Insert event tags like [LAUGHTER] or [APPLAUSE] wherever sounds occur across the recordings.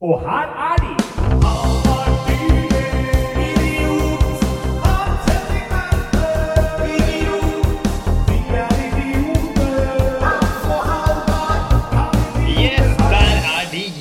Og her er de!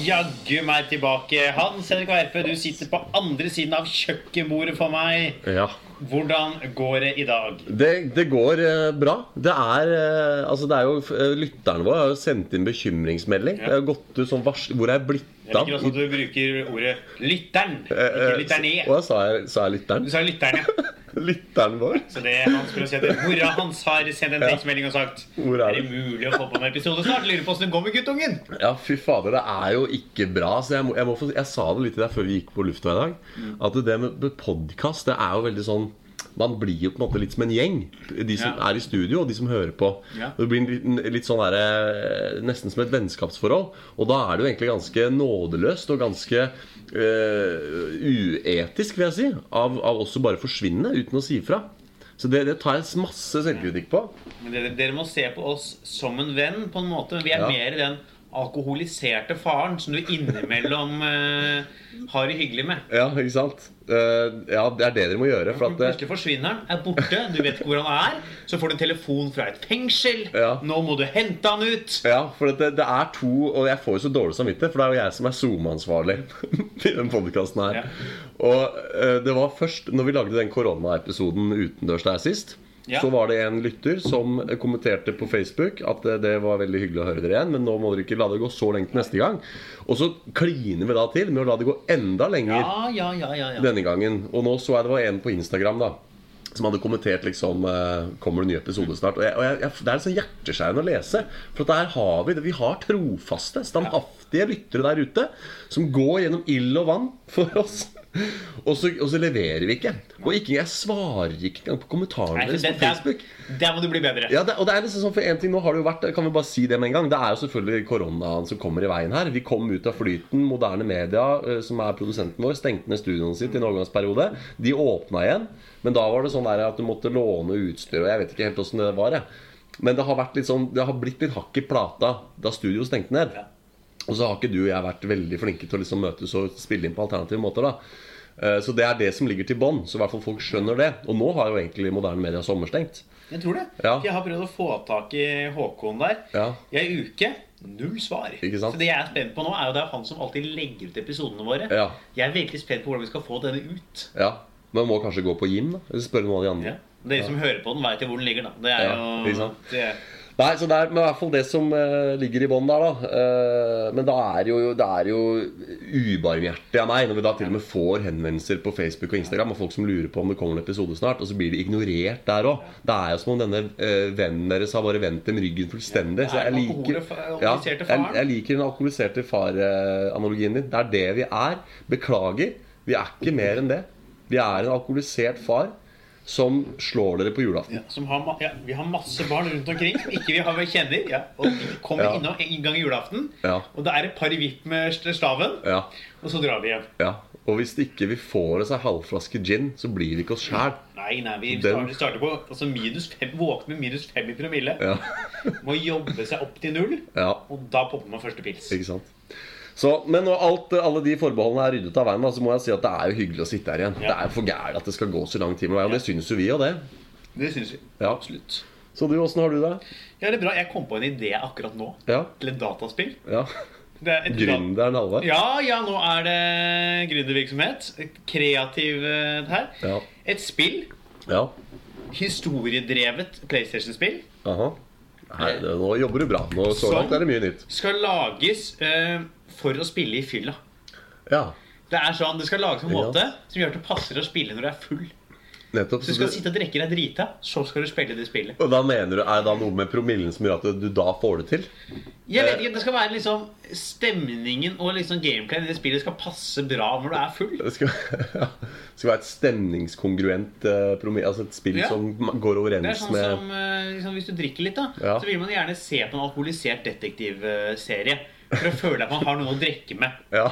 Jaggu meg tilbake. Hans Henrik Verpe, du sitter på andre siden av kjøkkenbordet for meg. Ja. Hvordan går det i dag? Det, det går eh, bra. Det er eh, Altså, det er jo eh, Lytterne våre har jo sendt inn bekymringsmelding. Det har gått ut sånn varsel Hvor er jeg blitt Jeg liker også at du bruker ordet lytteren, Eh, eh, ikke lytterne. Hva sa jeg? Sa jeg lytteren? Du sa lytteren, ja. [LAUGHS] Lytteren vår? Så det han skulle si at Mora hans har sendt en tekstmelding og sagt Hvor er Er det mulig å få på en episode snart? Lurer på åssen det går med guttungen. Ja, fy fader, det er jo ikke bra. Så jeg, må, jeg, må få, jeg sa det litt der før vi gikk på lufta i dag. Mm. At det med podkast, det er jo veldig sånn man blir jo på en måte litt som en gjeng. De som Ja. er i studio, og de som hører på. Ja. Det blir litt, litt sånn der, Nesten som et vennskapsforhold. Og da er det jo egentlig ganske nådeløst og ganske øh, uetisk, vil jeg si, av, av oss å bare forsvinne uten å si ifra. Så det, det tar jeg masse selvkritikk på. Men dere, dere må se på oss som en venn, på en måte. Vi er Ja. mer den alkoholiserte faren som du innimellom uh, har det hyggelig med. Ja, ikke sant? Uh, ja, det er det dere må gjøre. For at det, Plutselig forsvinner han, er borte, du vet ikke hvor han er. Så får du en telefon fra et fengsel. Ja. Nå må du hente han ut. Ja, for det, det er to Og jeg får jo så dårlig samvittighet, for det er jo jeg som er SoMe-ansvarlig [LAUGHS] i den podkasten her. Ja. Og uh, det var først når vi lagde den koronaepisoden utendørs der sist, Ja. så var det en lytter som kommenterte på Facebook at det var veldig hyggelig å høre dere igjen, men nå må dere ikke la det gå så lenge til neste gang. Og så kliner vi da til med å la det gå enda lenger Ja, ja, ja, ja, ja. denne gangen. Og nå så jeg det var en på Instagram da som hadde kommentert liksom eh, Kommer det ny episode snart? Og, jeg, og jeg, Det er sånn hjerteskjærende å lese. For at der har vi det. Vi har trofaste, standhaftige lyttere der ute som går gjennom ild og vann for oss. [LAUGHS] Og så, og så leverer vi ikke. Og ikke, jeg svarer ikke engang på kommentarene deres på Facebook. der må du bli bedre. Ja, det, og det er liksom sånn for en ting Nå har det jo vært Kan vi bare si det med en gang Det er jo selvfølgelig koronaen som kommer i veien her Vi kom ut av flyten Moderne media eh, Som er produsenten vår Stengte ned studioene sitt i en overgangsperiode De åpna igjen Men da var det sånn der at du måtte låne utstyr Og jeg vet ikke helt hvordan det var jeg. Men det har vært litt sånn Det har blitt litt hakk i plata Da studio stengte ned Ja. Og så har ikke du og jeg vært veldig flinke til å liksom møtes og spille inn på alternative måter. da Så det er det som ligger til bånn. Så i hvert fall folk skjønner det. Og nå har jo egentlig moderne media sommerstengt. Jeg tror det. Ja. Jeg har prøvd å få tak i Håkon der Ja. i ei uke. Null svar. Ikke sant? Så det jeg er spent på nå, er jo det er han som alltid legger ut episodene våre. Ja. Jeg er virkelig spent på hvordan vi skal få denne ut. Ja, Man må kanskje gå på Jim da eller spørre noen av de andre. Ja. Dere som hører på den, veit jo hvor den ligger. da Det er jo det, Nei, så Det er i hvert fall det som uh, ligger i bånn der. da Uh, Men da er jo, det er jo ubarmhjertig av meg når vi da til og med får henvendelser på Facebook og Instagram av folk som lurer på om det kommer en episode snart, og så blir de ignorert der òg. Det er jo som om denne uh, vennen deres har bare vendt dem ryggen fullstendig. Så jeg liker, ja, jeg, jeg liker den alkoholiserte far-analogien din. Det er det vi er. Beklager. Vi er ikke mer enn det. Vi er en alkoholisert far som slår dere på julaften. ja, har, ja, vi har masse barn rundt omkring som ikke vi har kjenner. Ja, og de kommer Ja. innom en gang i julaften, Ja. og det er et par vipp med staven, Ja. og så drar vi hjem. Ja, og hvis ikke vi får oss ei halvflaske gin, så blir det ikke oss sjæl. Nei, nei, vi starter, starter på altså minus fem, våkne med minus fem i promille. Ja. Må jobbe seg opp til null, ja, og da popper man første pils. ikke sant. Så, men når alt, alle de forbeholdene er ryddet av veien, da, så må jeg si at det er jo hyggelig å sitte her igjen. Ja. Det er jo for gærent at det skal gå så lang tid med veien, og det syns jo vi og det. Det syns vi. Ja. Absolutt. Så du, åssen har du det? Ja, det er bra. Jeg kom på en idé akkurat nå Ja? til et dataspill. ja. Er Gründeren Halvard? Ja, ja, nå er det gründervirksomhet. Et Kreativ eh, her. Ja. Et spill. ja. Historiedrevet PlayStation-spill. Nei, det, nå jobber du bra. Nå, så langt er det mye nytt. Skal lages eh, for å spille i fylla. Ja, Det er sånn, det skal lages på en måte som gjør at det passer å spille når du er full. Nettopp. Så du skal det- sitte og drikke deg drita, så skal du spille det spillet. Og da mener du, Er det da noe med promillen som gjør at du da får det til? Jeg vet ikke, Det skal være liksom stemningen og liksom gameplay i det spillet skal passe bra når du er full. Det skal, [LAUGHS] ja, det skal være et stemningskongruent uh, promille, altså et spill Ja. som går overens Det er sånn med som eh, liksom, Hvis du drikker litt, da Ja. så vil man gjerne se på en alkoholisert detektivserie. For å føle at man har noe å drikke med. Ja.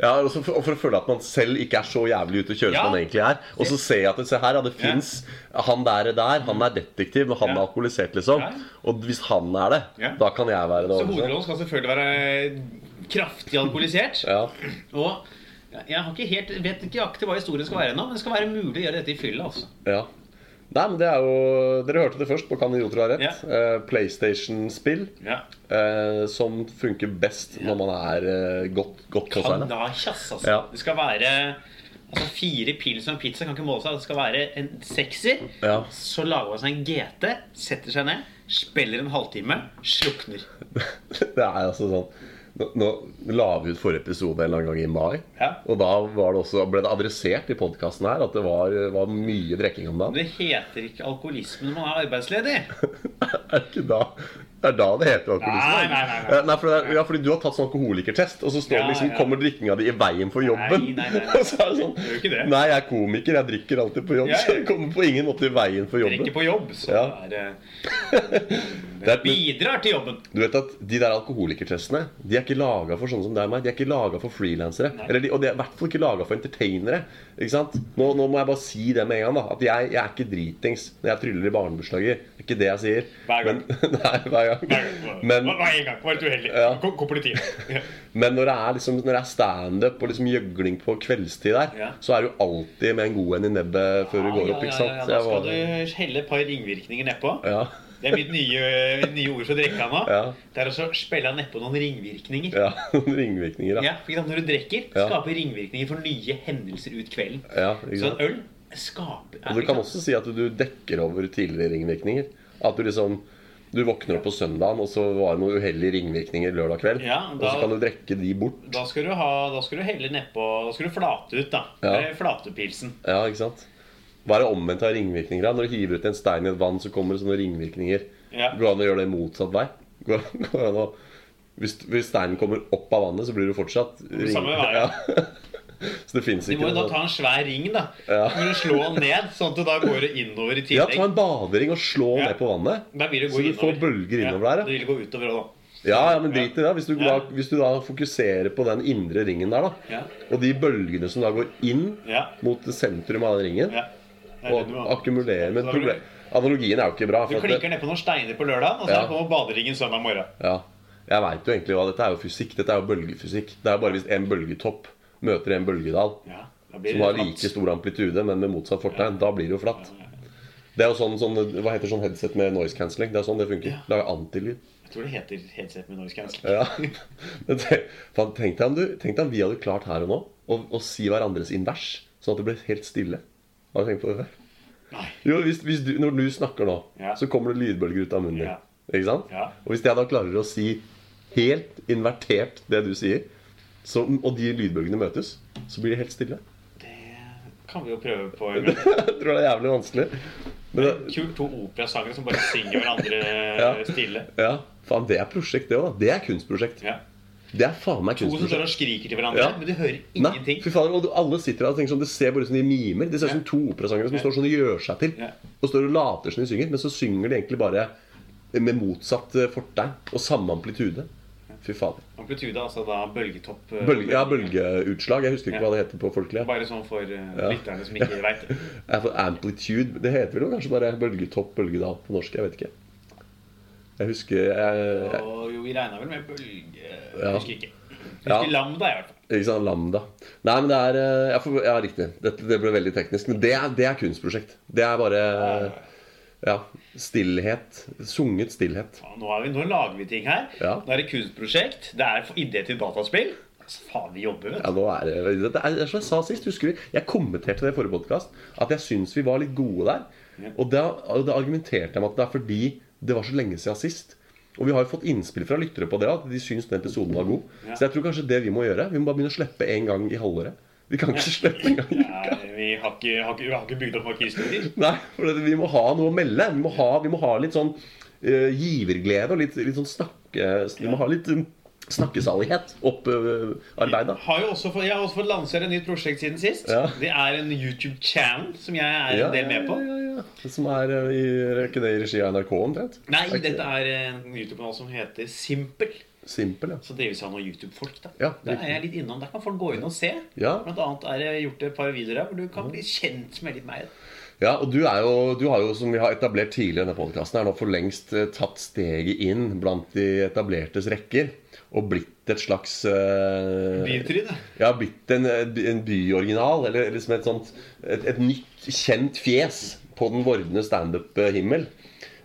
Ja, og så for, for å føle at man selv ikke er så jævlig ute å kjøre Ja. som man egentlig er. Og så ser jeg at se her, ja, det fins Han der er der, han er detektiv, men han er alkoholisert, liksom. Og hvis han er det, da kan jeg være det Så hovedrollen skal selvfølgelig være kraftig alkoholisert. Ja. Og jeg har ikke helt, vet ikke akkurat hva historien skal være ennå, men det skal være mulig å gjøre dette i fylla. Altså. ja. Nei, men det er jo Dere hørte det først på Kan idioter ha rett. Yeah. Uh, PlayStation-spill Ja. uh, som funker best når man er uh, godt, godt på seg. da. Kanasjas, altså. Ja. Det skal være Altså Fire pils og en pizza kan ikke måle seg. Det skal være en sekser. Ja. Så lager man seg en GT, setter seg ned, spiller en halvtime, slukner. [LAUGHS] Det er altså sånn Nå, nå la vi ut forrige episode en eller annen gang i mai. Ja. Og da var det også, ble det adressert i podkasten her at det var, var mye drikking om dagen. Det heter ikke alkoholisme når man er arbeidsledig. [LAUGHS] Er det ikke da Det er da det heter alkoholisme? Nei, nei, nei, nei. nei for det er, ja, fordi du har tatt sånn alkoholikertest, og så står Ja, det liksom ja. Kommer drikkinga di i veien for jobben? Nei, nei, nei, nei. [LAUGHS] Og så er det sånn ikke det. Nei, jeg er komiker, jeg drikker alltid på jobb. Ja, jeg, Så jeg kommer på ingen måte i veien for jobben. Drikker på jobb, så Ja. er, Det [LAUGHS] det bidrar til jobben. Du vet at De der alkoholikertestene De er ikke laga for sånne som deg og meg. De er ikke laga for frilansere. Og de er i hvert fall ikke laga for entertainere. Ikke sant? Nå, nå må jeg bare si det med en gang. da At jeg, jeg er ikke dritings når jeg tryller i barnebursdager. Det er ikke det jeg sier. Hver gang. Men, [LAUGHS] nei, hver gang. Men, Hva gang? Var litt uheldig. Ja. Kom, kom politiet. [LAUGHS] men når det er, liksom, når det er standup og liksom gjøgling på kveldstid der, Ja. så er du alltid med en god en i nebbet før du går opp. ikke sant? Ja, ja, ja, Da skal var- du helle et par ringvirkninger nedpå. ja, Det er mitt nye, nye ord for å drikke nå. Ja. Det er å spille nedpå noen ringvirkninger. ja, [LAUGHS] noen ringvirkninger, da. Ja, for Når du drikker, Ja. skaper ringvirkninger for nye hendelser ut kvelden. Ja, Så en øl skaper Og du kan også si at du dekker over tidligere ringvirkninger. At du liksom Du våkner opp på søndagen, og så var det noen uheldige ringvirkninger lørdag kveld. Ja, da, Og så kan du drikke de bort. Da skal du, ha, da skal du helle nedpå Da skal du flate ut, da. Ja. Er Flatepilsen. Ja, ikke sant? Hva er det omvendt av ringvirkninger? Når du hiver ut en stein i et vann, så kommer det sånne ringvirkninger. Ja. Går det an å gjøre det motsatt vei? Går, går det an å, hvis, hvis steinen kommer opp av vannet, så blir det fortsatt ring... Samme vei. Ja. [LAUGHS] så det fins Du må jo da ta en svær ring, da. Ja. Du slå den ned, sånn at du da går innover i Ja, ta en badering og slå Ja. ned på vannet. Da vil det gå Så du innover. får bølger innover der, ja. Det vil gå utover òg. Ja, ja, men drit i det. Hvis du, da, hvis du da fokuserer på den indre ringen der, da, Ja. og de bølgene som da går inn Ja. mot sentrum av den ringen, ja. Og akkumulerer Men problem, analogien er jo ikke bra. Du klinker at det, ned på noen steiner på lørdag, og så Ja. kommer baderingen søndag morgen. ja, jeg veit jo egentlig hva dette er jo fysikk. Dette er jo bølgefysikk. Det er bare hvis en bølgetopp møter en bølgedal Ja, som har like stor amplitude, men med motsatt fortegn, da blir det jo flatt. Det er jo sånn, sånn Hva heter sånn headset med noise cancelling? Det er sånn det funker. Ja. Lager antilyd. Jeg tror det heter headset med noise cancelling. Ja. [LAUGHS] Men Tenk deg om, vi hadde klart her og nå å si hverandres invers, sånn at det ble helt stille. Har du tenkt på det? Nei. Jo, hvis, hvis du, Når du snakker nå, Ja. så kommer det lydbølger ut av munnen din. Ja. Ikke sant? Ja. Og hvis jeg da klarer å si helt invertert det du sier, så, og de lydbølgene møtes, så blir det helt stille. Det kan vi jo prøve på. [LAUGHS] Jeg tror det er jævlig vanskelig. Men det, Kult to operasangere som bare synger hverandre stille. ja, faen, det er prosjekt, det òg. Det er kunstprosjekt. Ja. Det er faen meg To som står og skriker til hverandre, Ja. men du hører Nei, ingenting. fy faen, og alle sitter der og tenker sånn Det ser bare ut som de mimer. Det ser ut som to operasangere som Ja. står sånn og gjør seg til. Ja. Og står og later som de synger, men så synger de egentlig bare med motsatt eh, fortegn og samme amplitude. Fy fader. Amplitude, altså da bølgetopp. eh, Bølge, ja, bølgeutslag. Jeg husker ikke Ja. hva det heter på folkelig. Bare sånn for uh, Ja. lytterne som ikke [LAUGHS] veit det. Amplitude Det heter vel kanskje bare bølgetopp, bølgedal på norsk. Jeg vet ikke. Jeg husker jeg, Og jo, vi regna vel med bølge... Jeg Ja. husker ikke. Jeg Ja. husker lambda, i hvert fall. Ikke sant, Lambda. Nei, men det er eh, Ja, for, ja riktig. Dette, det ble veldig teknisk. Men det er, det er kunstprosjekt. Det er bare Ja. Stillhet. Sunget stillhet. Ja, Nå, er vi, nå lager vi ting her. Ja. Nå er det kunstprosjekt. Det er idé til dataspill. Altså, faen, vi jobber, vet Ja, du. nå er det, det er, Som jeg sa sist, husker du Jeg kommenterte det i forrige podkast at jeg syns vi var litt gode der. Ja. Og da, og da argumenterte jeg med at det er fordi det var så lenge siden sist. Og vi har jo fått innspill fra lyttere på det at de syns den episoden var god. Ja. Så jeg tror kanskje det vi må gjøre Vi må bare begynne å slippe en gang i halvåret. Vi kan ikke slippe en gang i Ja, vi, har ikke, har ikke, vi har ikke bygd opp nok historier. [LAUGHS] Nei, for vi må ha noe å melde. Vi må ha, vi må ha litt sånn uh, giverglede og litt, litt sånn snakke... Vi må ha litt snakkesalighet opparbeida. Fått, jeg har også fått lansere et nytt prosjekt siden sist. Ja. Det er en YouTube-channel som jeg er en del med på. Ja, ja, ja. Som er eh, i, ikke det i regi av NRK omtrent? Nei, Er dette er en YouTube-kanal som heter Simpel. Simpel, ja. Så drives han noen YouTube-folk. da Ja, Der er jeg litt innom. Der kan folk gå inn og se. Ja. Blant annet er det gjort et par videoer her hvor du kan bli kjent med litt mer. Ja, og du, jo, du har jo, som vi har etablert tidligere i denne podkasten, for lengst eh, tatt steget inn blant de etablertes rekker. Og blitt et slags uh, Bytryne. Ja, blitt en, en byoriginal. Eller, liksom et sånt et, et nytt, kjent fjes på den vordende standup-himmel.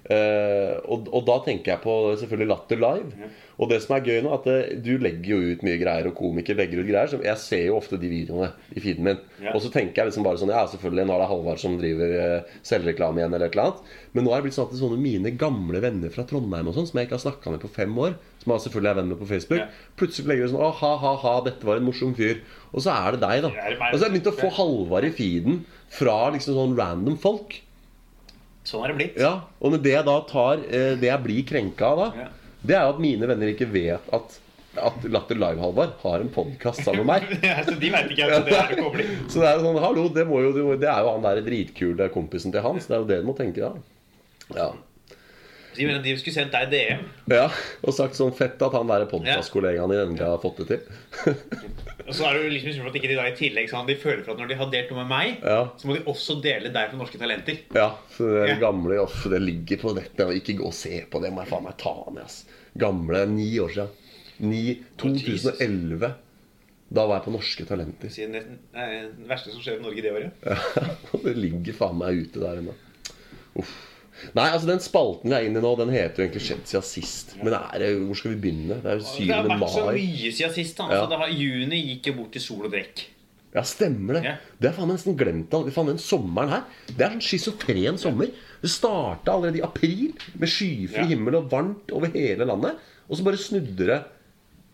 Uh, og, og da tenker jeg på selvfølgelig Latter Live. Og det som er gøy nå, at det, du legger jo ut mye greier, og komikere legger ut greier. Så jeg ser jo ofte de videoene i feeden min. Ja. Og så tenker jeg liksom bare sånn Ja, selvfølgelig, nå er det Halvard som driver uh, selvreklame igjen, eller et eller annet. Men nå er det blitt sånn at sånne mine gamle venner fra Trondheim og sånn, som jeg ikke har snakka med på fem år, som jeg selvfølgelig er venn med på Facebook, Ja. plutselig legger de sånn Å, ha, ha, ha, dette var en morsom fyr. Og så er det deg, da. Det meg. Og så har jeg begynt å få Halvard i feeden fra liksom sånn random folk. Sånn er det blitt. Ja, Og det jeg da tar eh, Det jeg blir krenka av da, Ja. det er jo at mine venner ikke vet at at Latter Live-Halvard har en podkast sammen med meg. [LAUGHS] Ja, så de vet ikke at det er kobling. [LAUGHS] Så det er jo sånn, hallo, det, jo, det det er jo han der dritkule kompisen til Hans. Det er jo det du må tenke da. Ja. De, de skulle sendt deg DM. ja. Og sagt sånn fett at han der podkastkollegaen din endelig har fått det til. [LAUGHS] Og så er det jo liksom på at ikke de da i tillegg sånn, De føler for at når de har delt noe med meg, Ja. så må de også dele deg for Norske Talenter. Ja, så det Ja. gamle off, det ligger på dette. Og ikke gå og se på det, må jeg faen meg ta ned. ass Gamle ni år siden. Ni, 2011. Da var jeg på Norske Talenter. Siden det er det verste som skjer i Norge det året. [LAUGHS] Ja, det ligger faen meg ute der ennå. Uff. Nei, altså den spalten vi er inne i nå, den heter jo egentlig skjedd siden sist. Men er det, hvor skal vi begynne? Det er jo 7. Det har 7. vært så mai. mye siden sist. da. Ja. Altså, det har, juni gikk jo bort til sol og drekk. Ja, stemmer det. Ja. Det har faen meg nesten glemt. all- Faen, den sommeren her Det er sånn schizofren sommer. Det starta allerede i april med skyfri Ja. himmel og varmt over hele landet. Og så bare snudde det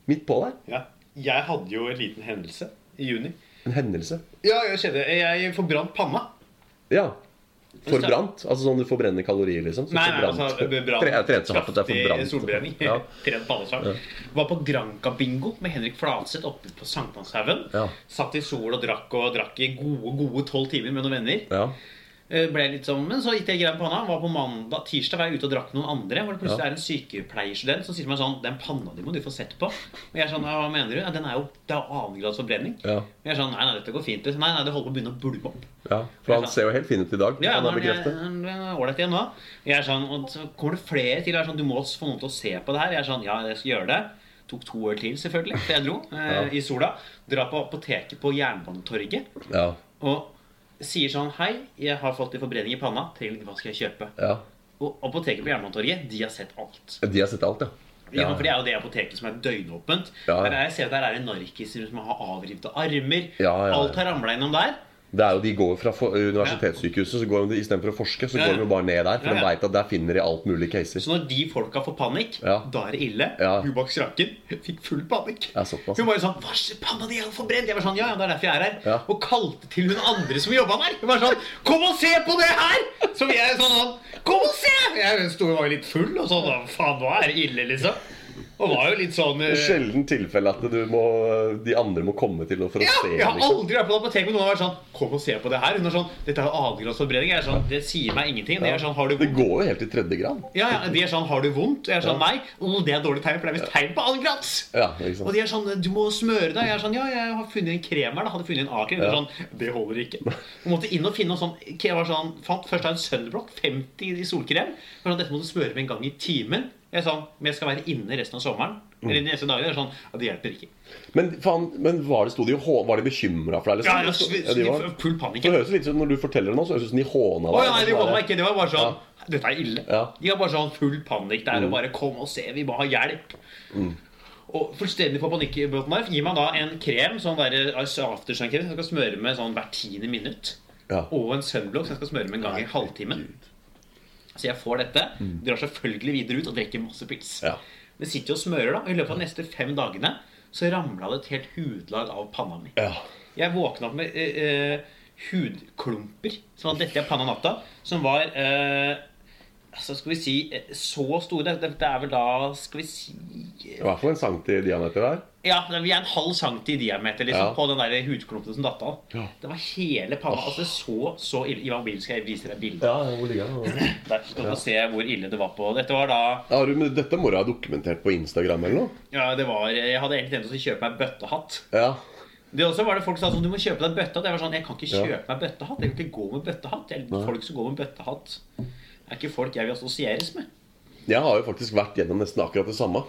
midt på der. Ja. Jeg hadde jo en liten hendelse i juni. En hendelse. Ja, jeg skjedde. Jeg forbrant panna. Ja. Forbrant? Altså sånn du forbrenner kalorier, liksom? Så Nei, nei, altså brant. [LAUGHS] Trent Kraftig solbrenning. Ja. Trent panneslag. Var på Granca-bingo med Henrik Flatseth oppe på Sankthanshaugen. Ja. Satt i sol og drakk og drakk i gode gode tolv timer med noen venner. Ja. Eh, Ble litt sånn, Men så gikk jeg greit på panna. Var på mandag, Tirsdag var jeg ute og drakk noen andre. Hvor det plutselig Ja. er en sykepleierstudent som sier til meg sånn Den panna di må du få sett på. Og jeg er sånn, «Ja, Hva mener du? Ja, den er jo det er annengrads forbrenning. Ja. Og jeg er sånn, Nei, nei, dette går fint. Nei, nei, det holder på å begynne å bulme opp. ja. For han ser jo helt fin ut i dag. Ja, han er det bekrefte. den er ålreit igjen nå. Jeg er sånn, og så kommer det flere til. Jeg er sånn, du må få noen til å se på det her. Jeg er sånn, ja, jeg skal gjøre det. Tok to år til, selvfølgelig, for jeg dro eh, Ja. i sola. Dra på apoteket på Jernbanetorget Ja. og sier sånn Hei, jeg har fått en forbrenning i panna. Trenger Hva skal jeg kjøpe? ja. Og apoteket på Jernbanetorget, de har sett alt. De har sett alt, ja. Ja. For det er jo det apoteket som er døgnåpent. Ja. Der er, jeg ser at der er det narkiser som har avrivte armer. Alt har ramla innom der. Det er jo, De går fra for- universitetssykehuset, så går de istedenfor å forske, så går de jo bare ned der. For de veit at der finner de alt mulig caser. Så når de folka får panikk, Ja. da er det ille. Hun bak skranken fikk full panikk. Hun bare sånn Hva skjer? Panna di er jo forbrent! Jeg var sånn, ja, ja, det er derfor jeg er her. Og kalte til hun andre som jobba der. Hun var sånn Kom og se på det her! Så vi er sånn sånn Kom og se! Jeg sto var jo litt full og sånn. Faen, nå er det ille, liksom. Og var jo litt sånn Det eh, sjelden tilfelle at du må, de andre må komme til for å ja, se. jeg har Liksom. aldri vært på apoteket apotek med noen har vært sånn Kom og se på det her. Hun er sånn Dette er jo annengradsforbrenning. Jeg er sånn Det sier meg ingenting. Det er sånn Har du Det går jo helt til tredje grad. Ja, ja, De er sånn Har du vondt? Og jeg er sånn Nei. «Å, det er dårlig tegn, for det er visst tegn på annengrads. Ja, Og de er sånn, du må smøre deg. Jeg er sånn, ja, jeg har funnet en krem her. da, hadde funnet en A-krem. Det Ja. Sånn, det holder ikke. Jeg måtte inn og finne noe sånn, jeg var sånn fant først en Sunblock, 50 i solkrem. Sånn, Dette må du smøre med en gang i timen. Jeg er sånn, Men jeg skal være inne resten av sommeren. Eller de neste dagene. Sånn, ja, Det hjelper ikke. Men, faen, men var, det, de, var de bekymra for deg? Ja, Liksom? ja, Ja, de var, Full panikk. det høres litt ut Når du forteller det nå, så høres det ut som de håna Å ja, nei, de håna ikke. Det var bare sånn Ja. Dette er ille. Ja. De har bare sånn full panikk der og bare 'Kom og se, vi må ha hjelp'. Og fullstendig på panikkbåten der gir man da en krem sånn der aftersun-krem som skal smøre med sånn hvert tiende minutt. Ja. Og en sunblock som jeg skal smøre med en gang i halvtimen. Så jeg får dette, drar selvfølgelig videre ut og drikker masse pils. Ja. Men sitter jo og smører, da. Og i løpet av de neste fem dagene så ramla det et helt hudlag av panna mi. Ja. Jeg våkna opp med eh, eh, hudklumper som hadde dette i panna natta, som var eh, altså skal vi si eh, så store Det, det er vel da Skal vi si I hvert fall en centi i diameter der. Ja, vi er en halv centi i diameter liksom, Ja. på den der hudklumpen som datt av. Ja. Det var hele panna. Altså, det så så ille Ivan Bill, skal jeg vise deg bildet? Ja, hvor ligger den? Der skal du se hvor ille det var på. Dette var da ja, du, men dette må du ha dokumentert på Instagram eller noe? Ja, det var Jeg hadde egentlig tenkt å kjøpe meg bøttehatt. Ja. Det også var det Folk sa sånn Du må kjøpe deg bøttehatt. Jeg var sånn Jeg kan ikke Ja. kjøpe meg bøttehatt. Jeg vil ikke gå med bøttehatt. Jeg, folk som går med bøttehatt, er ikke folk jeg vil assosieres med. Jeg har jo faktisk vært gjennom nesten akkurat det samme.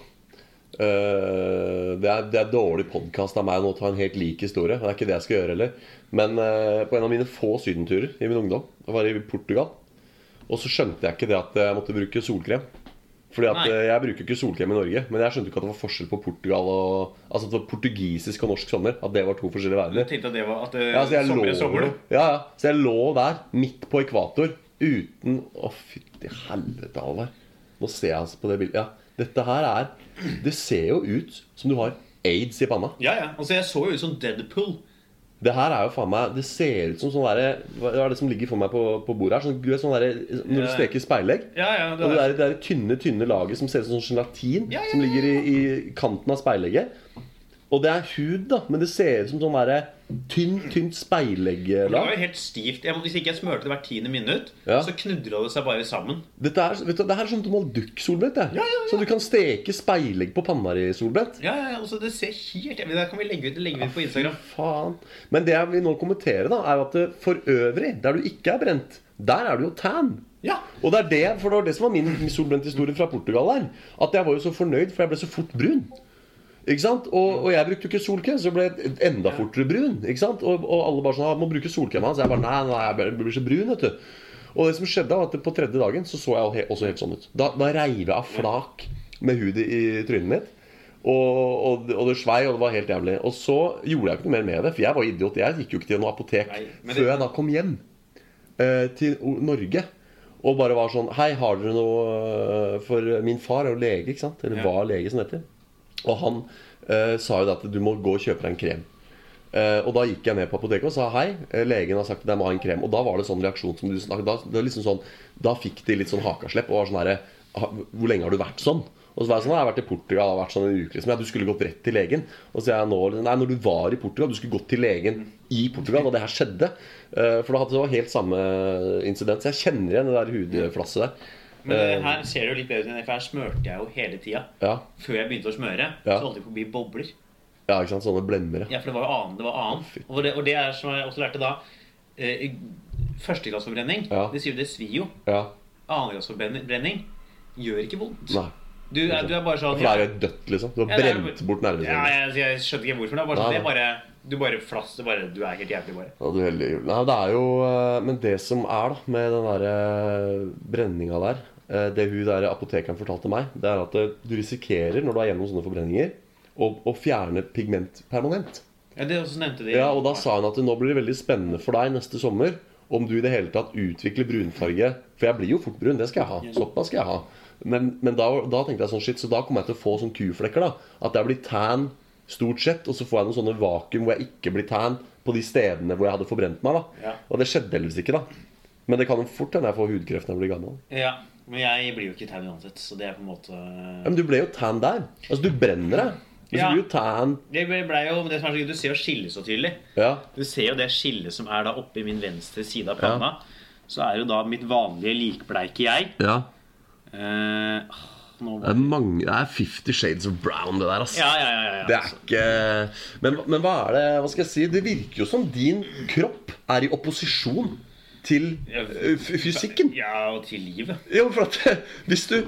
Uh, det, er, det er dårlig podkast av meg nå å ta en helt lik historie. Det er ikke det jeg skal gjøre heller. Men uh, på en av mine få sydenturer i min ungdom, jeg var i Portugal, og så skjønte jeg ikke det at jeg måtte bruke solkrem. Fordi at Nei. eh, Jeg bruker ikke solkrem i Norge, men jeg skjønte ikke at det var forskjell på Portugal og Altså at det var portugisisk og norsk sommer. At det var to forskjellige verdener. tenkte at det var at det, Ja, så jeg sommer lå, sommer. ja, ja. Så jeg lå der, midt på ekvator, uten Å, fytti helvete, Alvar. Nå ser jeg altså på det bildet. Ja, dette her er Det ser jo ut som du har aids i panna. Ja, ja. Altså, jeg så jo ut som Deadpool. Det her er jo faen meg Det ser ut som sånn derre Hva er det som ligger for meg på, på bordet her? Sånn, du vet, sånn derre Når du steker speilegg. Ja, ja. Og Det det der. der, det der tynne, tynne laget som ser ut som sånn gelatin Ja, som ligger i, i kanten av speilegget. Og det er hud, da, men det ser ut som sånn derre tynt, tynt Det var jo helt stivt. Jeg, hvis ikke jeg smurte det hvert tiende minutt, Ja. så knudra det seg bare sammen. Dette er, vet du, det her er sånn du må ha dukksolbrett. Ja, ja, ja. Så du kan steke speilegg på panna di i solbrett. Ja, ja, altså Det ser helt Det kan vi legge ut, legge ut på Instagram. Faen. Men det jeg vil nå kommentere, da, er at for øvrig, der du ikke er brent, der er du jo tan. Ja. Og det er det, for det var det som var min solbrenthistorie fra Portugal der. At jeg var jo så fornøyd, for jeg ble så fort brun. Ikke sant? Og, og jeg brukte jo ikke solkrem, så jeg ble enda fortere brun. Ikke sant? Og, og alle bare sånn «Ah, 'Må bruke solkrem', hans». jeg bare nei, nei, jeg blir så brun, vet du. Og det som skjedde, var at på tredje dagen så så jeg også helt sånn ut. Da, da reiv jeg av flak med hudet i, trynet mitt. Og, og, og det svei, og det var helt jævlig. Og så gjorde jeg ikke noe mer med det, for jeg var idiot. Jeg gikk jo ikke til noe apotek Nei, det... før jeg da kom hjem eh, til Norge. Og bare var sånn Hei, har dere noe eh, For min far er jo lege, ikke sant? Eller Ja. var lege, som det heter. Og han eh, sa jo at du må gå og kjøpe deg en krem. Eh, og da gikk jeg ned på apoteket og sa hei. eh, Legen har sagt at jeg må ha en krem. Og da var det sånn reaksjon som du snakket Da, det var liksom sånn, da fikk de litt sånn hakaslepp. Og var sånn herre Hvor lenge har du vært sånn? Og så var jeg sånn, jeg har vært i Portugal, har vært sånn en uke liksom. Ja, du skulle gått rett til legen. Og så jeg nå Nei, når du var i Portugal, du skulle gått til legen i Portugal da det her skjedde. Eh, for da hadde det helt samme incident. Så jeg kjenner igjen det der hudflasset der. Men Eh. her ser det jo litt bedre ut for her smørte jeg jo hele tida. Ja, Før jeg begynte å smøre, Ja. så holdt det på å bli bobler. ja ikke sant. Sånne blemmer. Ja, for det var jo annen. Det var annen. Oh, Og det, og det er som jeg også lærte da eh, Førstegradsforbrenning, Ja. det sier jo det svir jo. Ja. Annengradsforbrenning gjør ikke vondt. Nei. Du, er, du er bare sånn For det er jo dødt, liksom. Du har Ja, brent bort Ja, nervecellene. jeg, jeg skjønte ikke hvorfor. Det er bare sånn, det er bare, du bare flass, er bare, Du er helt jævlig, bare. Ja, du heldige. Nei, det er jo eh, Men det som er da med den der eh, brenninga der Det hun der apotekeren fortalte meg, det er at eh, du risikerer, når du er gjennom sånne forbrenninger, å, å fjerne pigment permanent. Ja, det også nevnte de. Ja, og da sa hun at nå blir det veldig spennende for deg neste sommer om du i det hele tatt utvikler brunfarge. For jeg blir jo fort brun, det skal jeg ha. Såpass skal jeg ha. Men, men da, da tenkte jeg sånn shit, så da kommer jeg til å få sånn kuflekker. da At jeg blir tan stort sett, og så får jeg noen sånne vakuum hvor jeg ikke blir tan på de stedene hvor jeg hadde forbrent meg. da Ja. Og det skjedde heldigvis ikke, da. Men det kan fort hende jeg får hudkreft når jeg blir gammel. Ja, men jeg blir jo ikke tan uansett, så det er på en måte Ja, men du ble jo tan der. Altså, du brenner deg. Altså, Ja. Du blir jo tan. Det ble, ble jo, det som er så gøy, Du ser jo skillet så tydelig. Ja. Du ser jo det skillet som er da oppe i min venstre side av panna. Så er jo da mitt vanlige likbleike jeg. ja. Eh, nå Det er mange Det er 50 shades of brown, det der, altså. ja, ja, ja, ja, ja. Det er ikke men, men hva er det Hva skal jeg si? Det virker jo som din kropp er i opposisjon til eh, fysikken. Ja, og til livet. Ja, for at [LAUGHS] hvis du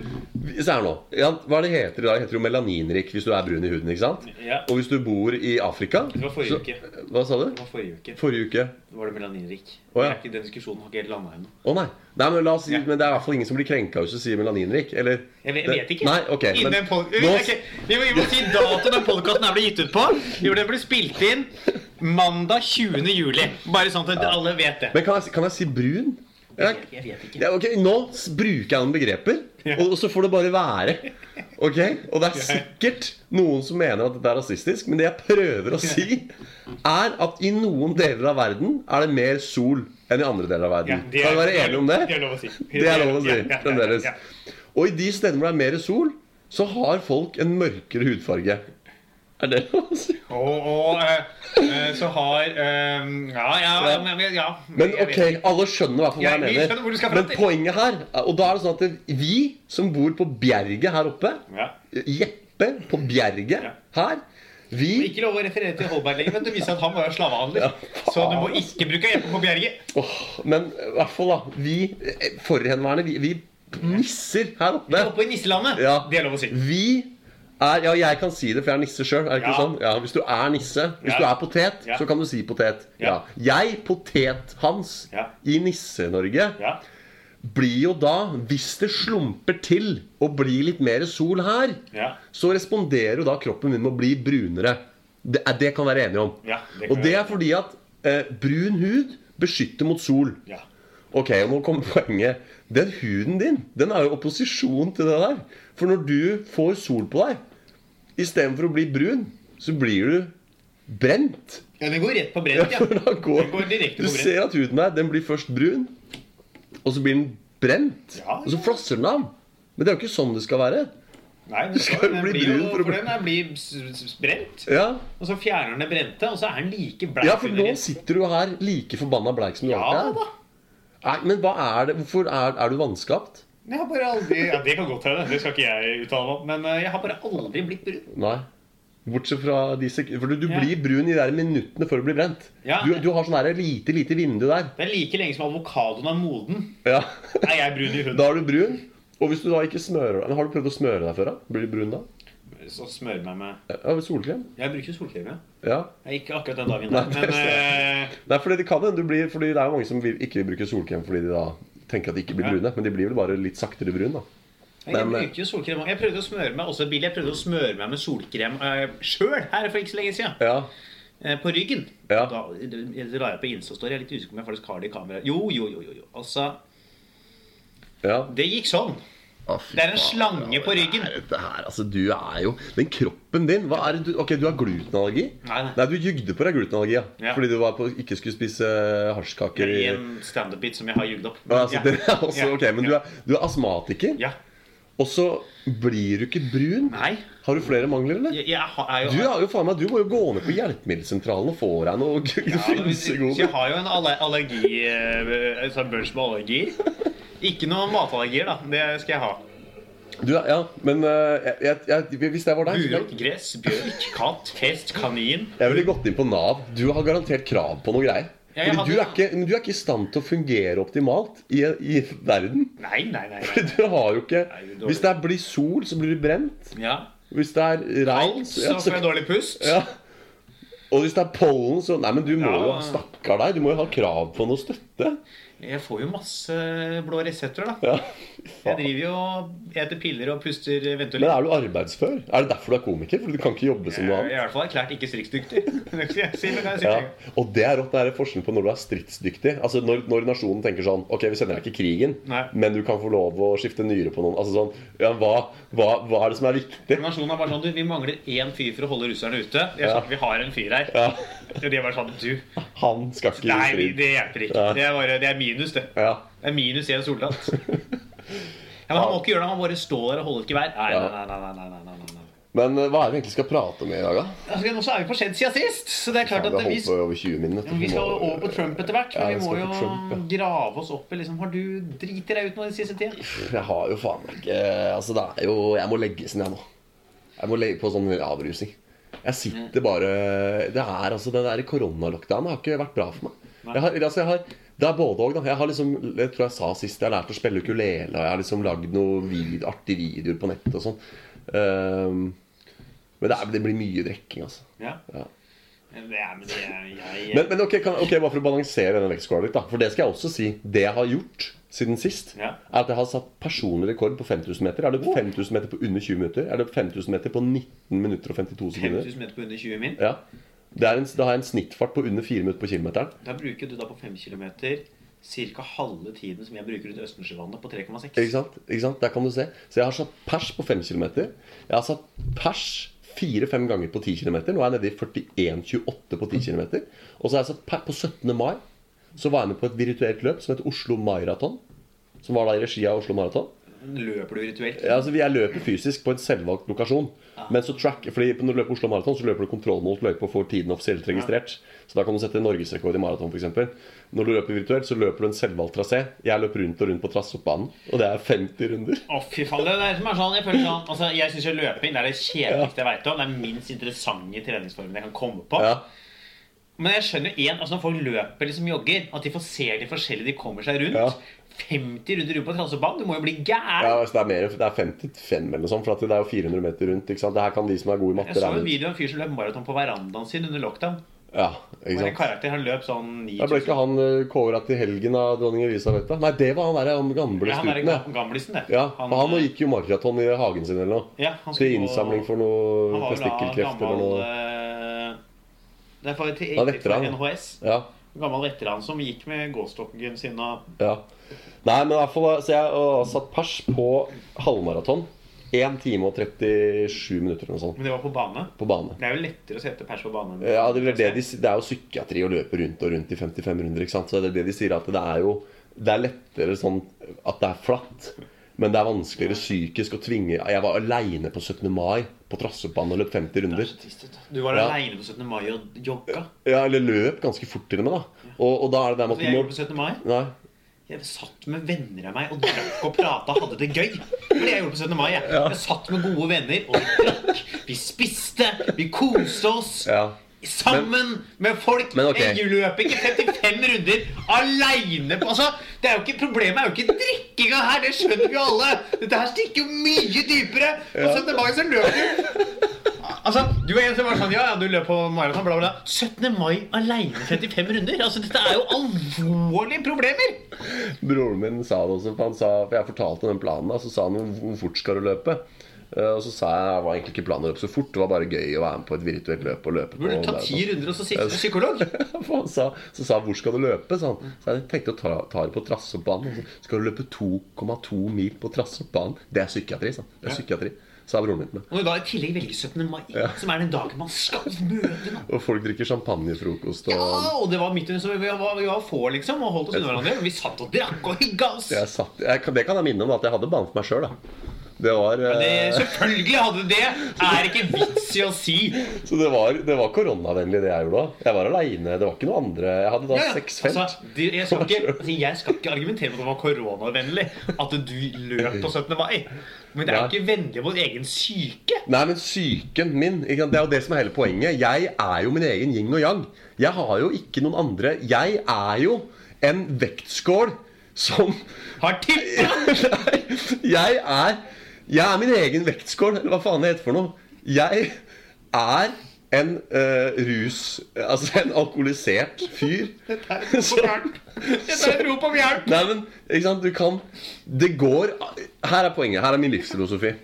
Se her nå. Ja, hva er det heter i dag? Det heter jo melaninrik hvis du er brun i huden. ikke sant? Ja. Og hvis du bor i Afrika Det var forrige så- uke. Hva sa du? Det var forrige uke. Forrige uke. Da var det melaninrik. Oh, ja. Den diskusjonen har ikke helt landa ennå. Å nei. nei men, la oss si, Ja. men det er i hvert fall ingen som blir krenka hvis du sier melaninrik. Eller Jeg vet, jeg vet ikke. Nei, ok men den okay. vi, må, vi må [LAUGHS] si datoen den podkasten ble gitt ut på. Jo, Den ble spilt inn mandag 20. juli. Bare sånn at alle vet det. Men kan jeg, kan jeg si brun? Jeg, Jeg vet ikke. Ja, ok, Nå bruker jeg noen begreper, og, og så får det bare være. Ok? Og det er sikkert noen som mener at dette er rasistisk, men det jeg prøver å si, er at i noen deler av verden er det mer sol enn i andre deler av verden. Ja, er, kan vi være enige om det? Det er lov å si. Det er lov å si. Ja, ja, ja, Fremdeles. ja. Og i de stedene hvor det er mer sol, så har folk en mørkere hudfarge. Er det? Og, og eh, eh, så har eh, Ja, ja, ja, men, ja Men jeg vet ok, ikke. alle skjønner i hvert fall hva Ja, jeg vi mener. skjønner hvor du skal fram Men til. poenget her Og da er det sånn at det, vi som bor på Bjerget her oppe Ja. Jeppe på Bjerget Ja. her Vi Ikke lov å referere til Holberg lenger, men det viser at han var jo slavehandler. Ja. Så du må ikke bruke Jeppe på Bjerget. Åh, Men i hvert fall, da. Vi eh, forhenværende, vi, vi nisser her Vi oppe. er oppe i nisselandet. Ja. Det er lov å si. Vi er Ja, jeg kan si det, for jeg er nisse sjøl. Er det ikke Ja. sånn? Ja, Hvis du er nisse, hvis Ja. du er potet, så kan du si potet. Jeg, potet-Hans, i Nisse-Norge, Ja. blir jo da, hvis det slumper til og blir litt mer sol her, Ja. så responderer jo da kroppen min med å bli brunere. Det, er- det kan være enige om. Det og det er fordi at eh, brun hud beskytter mot sol. ja. Ok, og nå kommer poenget. Den huden din den er jo opposisjon til det der. For når du får sol på deg, istedenfor å bli brun, så blir du brent. ja, det går rett på brent, ja. [LAUGHS] ja går, Det går direkte du på brent. ser at huden der, den blir først brun, og så blir den brent. Ja, Og så flasser den av. Men det er jo ikke sånn det skal være. Nei, Du skal den bli blir jo- brun for for den blir brent. Ja, Og så fjerner den det brente, og så er den like bleik ja for nå sitter du her like forbanna bleik som du Ja alltid er. da. Nei, men hva er det? Hvorfor er, er du vanskapt? Jeg har bare aldri Ja, Det kan godt hende. Det skal ikke jeg uttale meg om. Men eh, jeg har bare aldri blitt brun. Nei. Bortsett fra de sekundene For du, du Ja. blir brun i de der minuttene før du blir brent. Ja. Du, du har sånn her lite, lite vindu der. Det er like lenge som avokadoen er moden. Ja. Er jeg brun i huden, Da er du brun. Og hvis du da ikke smører deg Har du prøvd å smøre deg før? da? Blir du brun da? så smører meg med Ja, med solkrem? Jeg bruker solkrem, ja. Ja. Jeg Ikke akkurat den dagen, Nei, men, [LAUGHS] det men det, Nei, fordi det kan hende du blir Fordi det er jo mange som vil, ikke vil bruke solkrem fordi de da tenker at de ikke blir brune. Men de blir vel bare litt saktere brune, da. Men, jeg bruker jo solkrem. Jeg prøvde å smøre meg også billig. Jeg prøvde å smøre meg med solkrem uh, sjøl her for ikke så lenge siden. Ja. Eh, på ryggen. Ja. Da la jeg på Insta-story. Jeg er litt usikker om jeg faktisk har det i kamera. Jo, jo, jo. jo, jo. Altså, ja. det gikk sånn. Det er en slange på ryggen. ryggen. er dette her? Altså, du er jo Den kroppen din hva er det du, Ok, du har glutenallergi? Nei, nei. du jugde på deg glutenallergi, ja. Ja. Fordi du var på, ikke skulle spise hasjkaker I en standup-bit som jeg har jugd opp. Ja, altså, Ja. det er også, ok, Men du er, du er astmatiker, Ja. Og så blir du ikke brun? Nei. Har du flere mangler, eller? Jeg, jeg har- jo Du, er jo, faen meg, du må jo gå ned på hjelpemiddelsentralen og få deg noe Ja, jeg har jo en aller- allergi altså børs med allergier. Ikke noen matallergier, da. Det skal jeg ha. Du, ja, men eh, jeg, jeg, hvis jeg var deg ville- gress, bjørk, katt, hest, kanin. Jeg ville gått inn på Nav. Du har garantert krav på noe greier. Ja, hadde... Fordi du er, ikke, men du er ikke i stand til å fungere optimalt i, i verden. Nei, nei, nei. Fordi nei. du har jo ikke Nei, det. Hvis det blir sol, så blir du brent. Ja. Hvis det er regn, Så får jeg dårlig pust. ja. Og hvis det er pollen, så Nei, men du må Ja. jo Stakkar deg. Du må jo ha krav på noe støtte. Jeg får jo masse blå resepter, da. Ja. Jeg driver jo og eter piller og puster Men er du arbeidsfør? Er det derfor du er komiker? For du kan ikke jobbe som Jeg noe er annet? i hvert fall erklært ikke jeg [LAUGHS] jeg si. Ja. Og det er rått. Det er forskjellen på når du er stridsdyktig. Altså når, når nasjonen tenker sånn Ok, vi sender deg ikke krigen, Nei. men du kan få lov å skifte nyre på noen. Altså sånn Ja, hva, hva, hva er det som er viktig? Nasjonen er bare sånn du, Vi mangler én fyr for å holde russerne ute. Jeg Ja. Vi har en fyr her. Ja. Og de er bare sånn Du, Han skal ikke nei, strid. det hjelper ikke. Ja. Det er, bare, det er minus, det. Ja. Det er minus én soldat. [LAUGHS] Ja, men Han må ikke gjøre det. Han bare står der og holder ikke vær. Nei, Ja. nei, nei, nei, nei, nei, nei. Men eh, hva er det vi egentlig skal prate om i dag, da? Altså, nå så er vi på skjedd siden sist, så det er klart Ja, at vi, over 20 minutter. vi skal over på Trump etter hvert. Men vi vi må jo Trump, ja. grave oss opp i liksom Har du driti deg ut nå den siste tida? Jeg har jo faen meg ikke Altså, det er jo Jeg må legges ned nå. Jeg må legge på sånn avrusing. Jeg sitter bare Det er altså Den der koronalockdownen har ikke vært bra for meg. Jeg har, altså, jeg har det er både og. da Jeg har liksom Jeg tror jeg sa sist jeg har lært å spille ukulele. Og jeg har liksom lagd noen vid, artige videoer på nettet og sånn. Um, men det, er, det blir mye drikking, altså. Ja. Ja. Men det er, men det er jeg Men, men ok, kan, ok, bare for å balansere denne vektskåla litt, da. For det skal jeg også si. Det jeg har gjort siden sist, Ja. er at jeg har satt personlig rekord på 5000 meter. Er det 5000 meter på under 20 minutter? Er det 5000 meter på 19 minutter og 52 sekunder? 5000 meter på under 20 min. Ja. Det er en, da har jeg en snittfart på under 4 minutter på kilometeren. Da bruker du da på 5 km ca. halve tiden som jeg bruker rundt Østensjøvannet på 3,6. Ikke sant? Ikke sant? Der kan du se. Så jeg har satt pers på 5 km. Jeg har satt pers fire-fem ganger på 10 km. Nå er jeg nede i 41,28 på 10 km. Og så har jeg satt per på 17. mai. Så var jeg med på et virtuelt løp som heter Oslo Maraton. Som var da i regi av Oslo Maraton. Løper du virtuelt? Ja, altså, jeg løper fysisk på en selvvalgt lokasjon. Men så track, fordi når du løper Oslo Maraton, så løper du kontrollmålt løype og får tiden offisielt registrert. Så da kan du sette norgesrekord i maraton, f.eks. Når du løper virtuelt, så løper du en selvvalgt trasé. Jeg løper rundt og rundt på Trassoppbanen, og det er 50 runder. Å, fy faen. Det er det som er sånn, jeg føler sånn altså, Jeg syns løping det er det kjedeligste jeg veit om. Det er minst interessante treningsformen jeg kan komme på. Ja, Men jeg skjønner jo en, altså når folk løper liksom jogger, at de får se de forskjellige de kommer seg rundt. Ja. 50 runder rundt på Transebanen, Du må jo bli ja altså, det, er mer, det er 55 eller noe sånt, for at det er jo 400 meter rundt. ikke sant? Det her kan de som er gode i matte, Jeg så en video av en fyr som løp maraton på verandaen sin under lockdown. Ja, ikke sant? karakter, Han løp sånn Da ble ikke han uh, kåra til helgen av dronning Elisabeth? Nei, det var han derre han gamle Ja, Han er ja. gamlisen, det. Ja, han, han nå gikk jo maraton i hagen sin eller noe. ja, han Til innsamling for noe testikkelkreft eller noe. Det er fra, fra for NHS. Ja, Gammel veteran som gikk med gåstokken sin og ja. Nei, men i hvert fall Så jeg har satt pers på halvmaraton. 1 time og 37 minutter eller noe sånt Men det var på bane. på bane. Det er jo lettere å sette pers på bane. Ja, det, det, de, det er jo psykiatri å løpe rundt og rundt i 55 runder. ikke sant? Så det er det de sier, at det er jo Det er lettere sånn at det er flatt. Men det er vanskeligere psykisk å tvinge Jeg var aleine på 17. mai på Trassebanen og løp 50 runder. Du var Ja. aleine på 17. mai og jogga. Ja, eller løp ganske fort til og med, da. Og, og da er det der med at du må på 17. mai. Nei. Jeg satt med venner av meg og drakk og prata og hadde det gøy. Det det jeg gjorde på 17. mai. Jeg, jeg satt med gode venner og vi drakk. Vi spiste. Vi koste oss. Ja. Sammen med folk. Men okay. Jeg løper ikke 55 runder aleine altså, Problemet er jo ikke drikkinga her, det skjønner vi alle. Dette her stikker jo mye dypere. Og 17. mai så løper du Altså, Du er en som var sånn Ja, ja, du løp på maraton, bla, bla. 17. mai aleine 55 runder? Altså, Dette er jo alvorlige problemer. Broren min sa det også, for han sa For jeg fortalte den planen, da, så sa han hvor fort skal du løpe? Eh, Og så sa jeg det var egentlig ikke planen å løpe så fort. Det var bare gøy å være med på et virtuelt løp og løpe Burde du ta ti runder og så sitte med psykolog? [LAUGHS] Han sa, så sa han, 'Hvor skal du løpe?' sa han. Så jeg tenkte å ta, ta det på Trassoppbanen. Så Skal du løpe 2,2 mil på Trassoppbanen? Det er psykiatri, sa. Det er psykiatri, sa broren min. Og da i tillegg velge 17. mai, som er den dagen man skal møte noen. [LAUGHS] Og folk drikker champagnefrokost og Ja, og det var midt under, så vi var, vi var få, liksom, og holdt oss unna hverandre. Vi satt og drakk og hygga oss. jeg satt, jeg, Det kan jeg minne om at jeg hadde banen for meg sjøl, da. Det var Det, eh, selvfølgelig hadde det det! Er ikke vits i å si. Så det var, det var koronavennlig, det jeg gjorde da. Jeg var aleine. Det var ikke noe andre. Jeg hadde da Ja, ja. seks felt. Altså, jeg, skal ikke, altså, jeg skal ikke argumentere for at det var koronavennlig at du løp på 17. mai. Men det er jo ikke vennlig mot egen syke. Nei, men psyken min? Det er jo det som er hele poenget. Jeg er jo min egen yin og yang. Jeg har jo ikke noen andre. Jeg er jo en vektskål som Har tippa! [LAUGHS] Jeg er Jeg er min egen vektskål, eller hva faen det heter for noe. Jeg er en uh, rus Altså en alkoholisert fyr. [LAUGHS] Dette er rop om hjelp. Dette er rop om hjelp. Nei, men ikke sant, du kan Det går Her er poenget. Her er min livsfilosofi.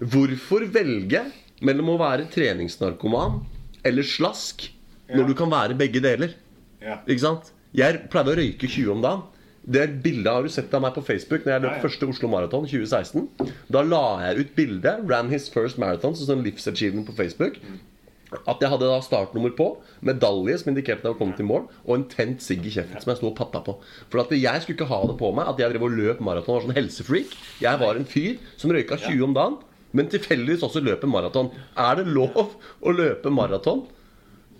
Hvorfor velge mellom å være treningsnarkoman eller slask når du kan være begge deler? Ja. Ikke sant? Jeg pleide å røyke 20 om dagen. Det bildet har du sett av meg på Facebook når jeg løp første Oslo Maraton 2016. Da la jeg ut bilde. Ran his first marathon, så sånn livsachievement på Facebook. At jeg hadde da startnummer på, medalje som indikerte at jeg var kommet til mål, og en tent sigg i kjeften som jeg sto og patta på. For at jeg skulle ikke ha det på meg at jeg drev og løp maraton og var sånn helsefreak. Jeg var en fyr som røyka 20 om dagen, men tilfeldigvis også løper maraton. Er det lov å løpe maraton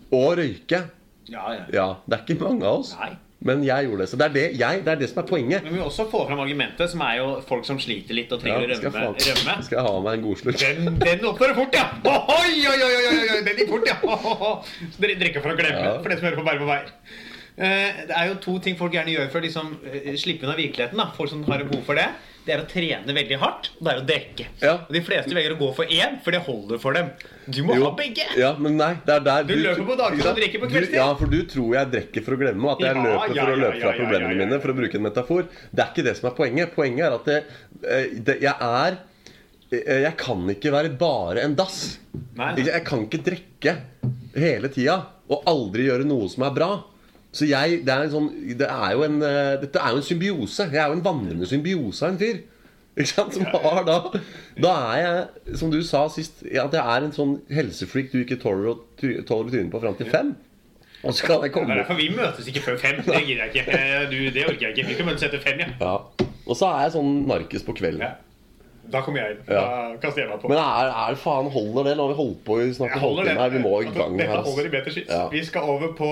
og røyke? Ja, ja. Ja, det er ikke mange av oss. Nei. Men jeg gjorde det. Så det er det, jeg, det, er det som er poenget. Men vi må også få fram argumentet, som er jo folk som sliter litt og Ja, trenger å rømme. jeg rømme. skal jeg ha meg en godslurk? Den, den oppnår fort, ja! Oi, oi, oi, oi, den gikk fort, ja! Så Dere drikker for å glemme, Ja. for det som hører på Bare på vei. Eh, Det er jo to ting folk gjerne gjør for å liksom, eh, slippe unna virkeligheten. da Folk som har behov for det. Det er å trene veldig hardt, og det er å drikke. Ja. Og De fleste velger å gå for én, for det holder for dem. Du må ha begge! Ja, men nei, det er der Du løper på dagtid og drikker på Du- kveldstid. Ja, for du tror jeg drikker for å glemme, og at jeg Ja, løper ja, for å løpe fra problemene mine, for å bruke en metafor. Det er ikke det som er poenget. Poenget er at det, eh, det, jeg er eh, Jeg kan ikke være bare en dass. Nei. Jeg kan ikke drikke hele tida og aldri gjøre noe som er bra. Så jeg, det er en sånn det er jo en, eh, Dette er jo en symbiose. Jeg er jo en vandrende symbiose av en fyr. Ikke sant? Som har da Da er jeg, som du sa sist, ja, at jeg er en sånn helsefreak du ikke tåler å tryne på fram til fem. Og så kan jeg komme derfor vi møtes ikke før fem. Det gidder jeg ikke. Du, det orker jeg ikke. Vi kan møtes etter fem, ja. ja. Og så er jeg sånn narkis på kvelden. Da kommer jeg inn. Ja. Da kaster jeg meg på. Men er, er det faen holder det? Nå har vi holdt på i snart en halvtime her. Vi må i gang Dette holder i. Ja. Vi skal over på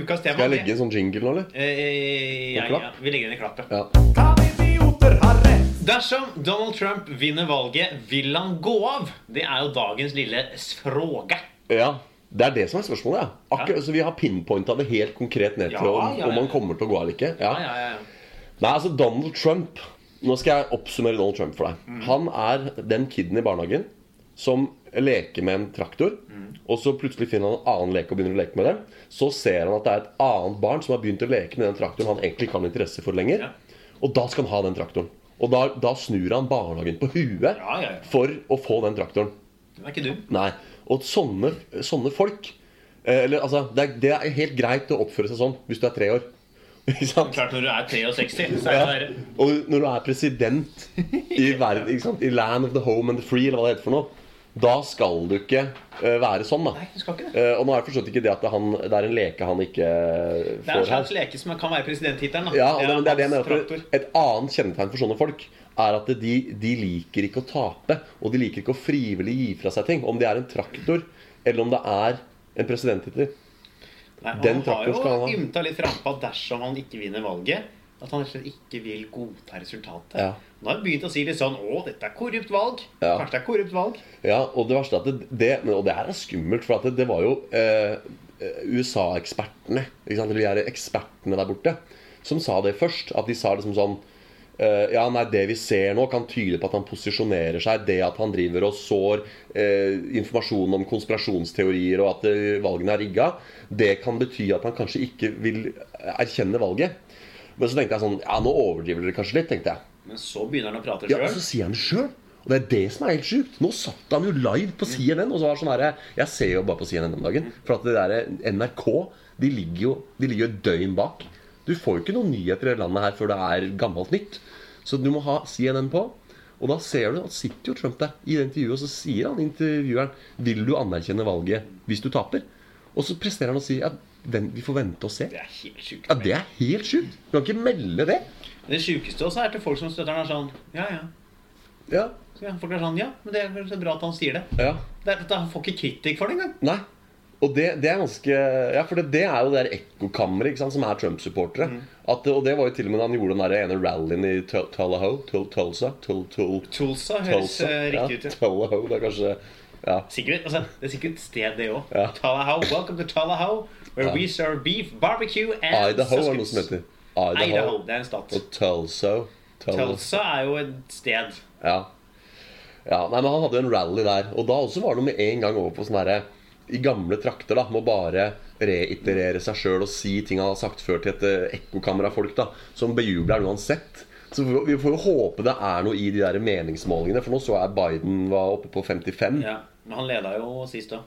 ukas tema. Skal jeg legge en sånn jingle nå, eller? Eh, ja, ja. Vi legger den i klappet. Ja. Kan idioter ha rett? Dersom Donald Trump vinner valget, vil han gå av? Det er jo dagens lille fråga. ja. Det er det som er spørsmålet, ja. Akkurat, Så vi har pinpointa det helt konkret ned til Ja, om, ja, ja. om han kommer til å gå av eller ikke. Ja, Ja. ja, ja. Nei, altså Donald Trump Nå skal jeg oppsummere Donald Trump for deg. Mm. Han er den kiden i barnehagen som leker med en traktor. Mm. Og så plutselig finner han en annen leke og begynner å leke med det. Så ser han at det er et annet barn som har begynt å leke med den traktoren han egentlig ikke har interesse for lenger. Ja. Og da skal han ha den traktoren. Og da, da snur han barnehagen på huet Ja, ja, ja. for å få den traktoren. Den er ikke dum. Nei. Og sånne, sånne folk eh, Eller altså, det er, det er helt greit å oppføre seg sånn hvis du er tre år. Klart når du er 63, så er Ja. det verre. Og når du er president i verden, ikke sant? i land of the home and the free, eller hva det heter for noe, da skal du ikke eh, være sånn, da. Nei, du skal ikke det. Eh, og nå har jeg forstått ikke det at det, han, det er en leke han ikke eh, Det er en slags her. leke som kan være presidenttittelen. da. Ja, og det, det er det jeg mener. Et annet kjennetegn for sånne folk er at de, de liker ikke å tape. Og de liker ikke å frivillig gi fra seg ting. Om det er en traktor, eller om det er en presidenttittel. Nei, Den han har traktoren skal han jo ha. ymta litt frampå dersom han ikke vinner valget, at han ikke vil godta resultatet. Ja. Nå har han begynt å si litt sånn Å, dette er korrupt valg. Ja. Kanskje det er korrupt valg. Ja, og det verste er at det, det, og det her er skummelt, for at det, det var jo eh, USA-ekspertene, eller de her ekspertene der borte, som sa det først. At de sa liksom sånn eh, Ja, nei, det vi ser nå, kan tyde på at han posisjonerer seg. Det at han driver og sår uh, informasjon om konspirasjonsteorier og at uh, valgene er rigga, det kan bety at han kanskje ikke vil erkjenne valget. Men så tenkte jeg sånn Ja, nå overdriver dere kanskje litt, tenkte jeg. Men så begynner han å prate Ja, og så sier han det sjøl. Og det er det som er helt sjukt. Nå satt han jo live på CNN. Og så var det sånn her, Jeg ser jo bare på CNN om dagen. For at det der NRK de ligger jo de ligger jo et døgn bak. Du får jo ikke noen nyheter i det landet her før det er gammelt nytt. Så du må ha CNN på. Og da ser du at sitter jo Trump der i det intervjuet, og så sier han intervjueren Vil du anerkjenne valget hvis du taper? Og så presterer han å si at vi får vente og se. Det er helt sjukt. Ja, Det er helt sjukt. Du kan ikke melde det. Det sjukeste også er til folk som støtter han er sånn Ja, ja. Ja. Ja, folk er sånn Ja, men det er bra at han sier det. ja. det er, han får ikke kritikk for det engang. Nei. Og det, det er ganske Ja, for det, det er jo det der ekkokammeret som er Trump-supportere. Mm. Og det var jo til og med da han gjorde den der ene rallyen i Tullahoe Tul- Tulsa Tul- Tul- Tulsa høres Tulsa. eh, Ja, riktig ut. ja. Tullahoe. Det er kanskje Ja. Sikkert, altså, det er sikkert et sted, det òg. Ja. Tullahoe. Welcome to Tullahoe, where Ja. we serve beef, barbecue and Idaho er noe som heter. Idaho. Idaho. Det er en stat. Og Tulsa. Tulsa. Tulsa er jo et sted. Ja. ja. Nei, men han hadde jo en rally der. Og da også var det med en gang over på sånn derre I gamle trakter, da. Må bare reiterere seg sjøl og si ting han har sagt før til et eh, ekkokammer av folk, da. Som bejubler han uansett. Så vi får jo håpe det er noe i de der meningsmålingene. For nå så jeg Biden var oppe på 55. Ja, Men han leda jo sist òg.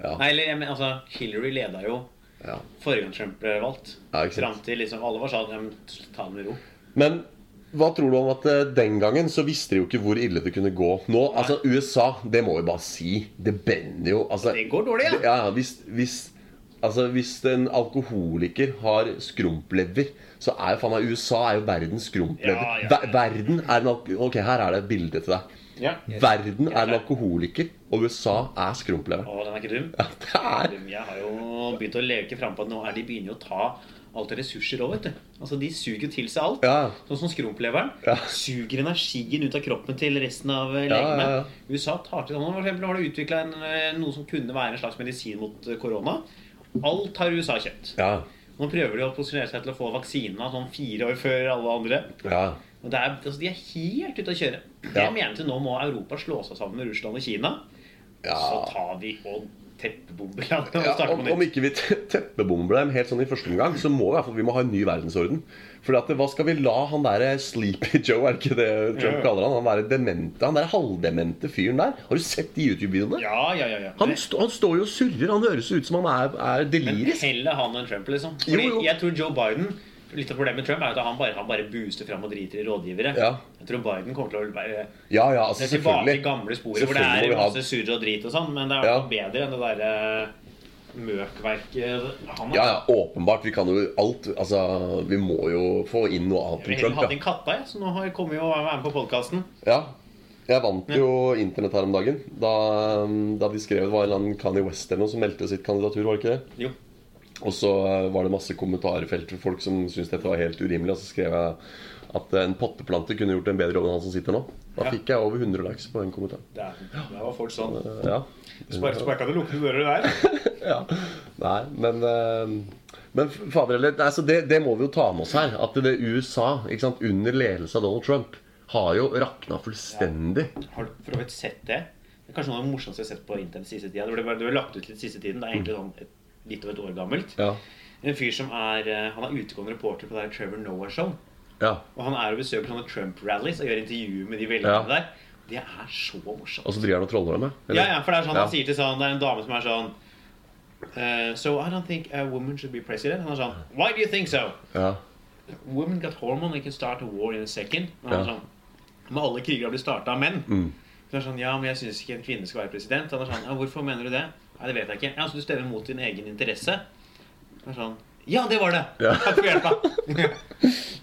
Ja. Nei, mener, altså, Hillary leda jo Ja. forrige gang Trump ble valgt. Ja. Fram til liksom alle var sånn Ta det med ro. Men hva tror du om at eh, den gangen så visste de jo ikke hvor ille det kunne gå. Nå, altså USA, det må vi bare si. Det brenner jo. Altså, Det går dårlig, ja. Ja, hvis, hvis, altså, hvis en alkoholiker har skrumplever, så er jo faen meg USA er jo verdens skrumplever. Ja, ja, ja. Ver- Verden er en Ok, her er det et bilde til deg. ja. Verden er en alkoholiker, og USA er skrumplever. Å, den er ikke dum. Ja, det er Jeg har jo begynt å leke frampå at nå er de begynner jo å ta alt er ressurser òg, vet du. Altså, De suger til seg alt. Ja. Sånn som skrumpleveren. Ja. Suger energien ut av kroppen til resten av eh, Ja, legemet. ja, ja. USA tar til sånn. For eksempel har de utvikla noe som kunne være en slags medisin mot eh, korona. Alt har USA kjøpt. Ja. Nå prøver de å posisjonere seg til å få vaksina sånn fire år før alle andre. ja. Og det er, altså, De er helt ute å kjøre. Jeg mener til nå må Europa slå seg sammen med Russland og Kina. Ja. Så tar vi og teppebomber Ja, om, om ikke vi teppebomber dem helt sånn i første omgang, så må vi, fall- vi må ha en ny verdensorden. For at, hva skal vi la han derre Sleepy [LAUGHS] Joe, er det ikke det Trump Ja, kaller han? Han derre demente, han der halvdemente fyren der. Har du sett de YouTube-videoene? Ja, ja, ja. ja. Han, st han står jo og surrer. Han høres ut som han er, er Men heller han enn Trump, liksom. Jo, Fordi jo. jeg tror Joe Biden Litt av problemet med Trump er at han bare, han bare booster fram og driter i rådgivere. Ja. Jeg tror Biden kommer til å være Ja, ja, altså det er tilbake i gamle sporet hvor det er masse surr og drit og sånn, men det er Ja. bedre enn det derre møkverket han har. Ja, ja, åpenbart. Vi kan jo alt Altså, vi må jo få inn noe annet Jeg enn Trump. Jeg hatt inn katta, jeg, så nå har- kommer jo å være med på podkasten. Ja. ja. Jeg vant jo Internett her om dagen da, da de skrev det var en eller annen Kanye West eller noe som meldte sitt kandidatur, var det ikke det? Jo. Og så eh, var det masse kommentarfelt for folk som syntes dette var helt urimelig. Og så skrev jeg at en potteplante kunne gjort en bedre jobb enn han som sitter nå. Da Ja. fikk jeg over 100 likes på den kommentaren. Der, der var folk sånn. Eh, Ja. Spark, sparka du lukkede dører der? [LAUGHS] ja. Nei, men eh, Men fader altså det, det må vi jo ta med oss her. At det USA, ikke sant, under ledelse av Donald Trump, har jo rakna fullstendig. Har du for så vidt sett det? Det er kanskje noe av det morsomste jeg har sett på internett siste tida. Det ble, det ble lagt ut litt siste tiden. Det er egentlig sånn et, litt over et år gammelt. Ja. En fyr som er eh, Han er utegående reporter på det der Trevor Noah-show. ja. Og han er og besøker sånne Trump-rallies og gjør intervjuer med de velgerne der. Det er så morsomt. Og så driver han og troller dem? Ja, ja, for det er sånn han sier til sånn Det er en dame som er sånn uh, So I don't think a woman should be president. Han er sånn Why do you think so? Ja. Women got hormone, they can start a war in a second. Og han er sånn Men alle kriger har blitt starta av menn. Mm. Så han er sånn, ja, men jeg syns ikke en kvinne skal være president. Han er sånn, ja, Hvorfor mener du det? Nei, det vet jeg ikke. Ja, Så du stemmer mot din egen interesse? Det er sånn, Ja, det var det! Ja. Takk for hjelpa. [LAUGHS]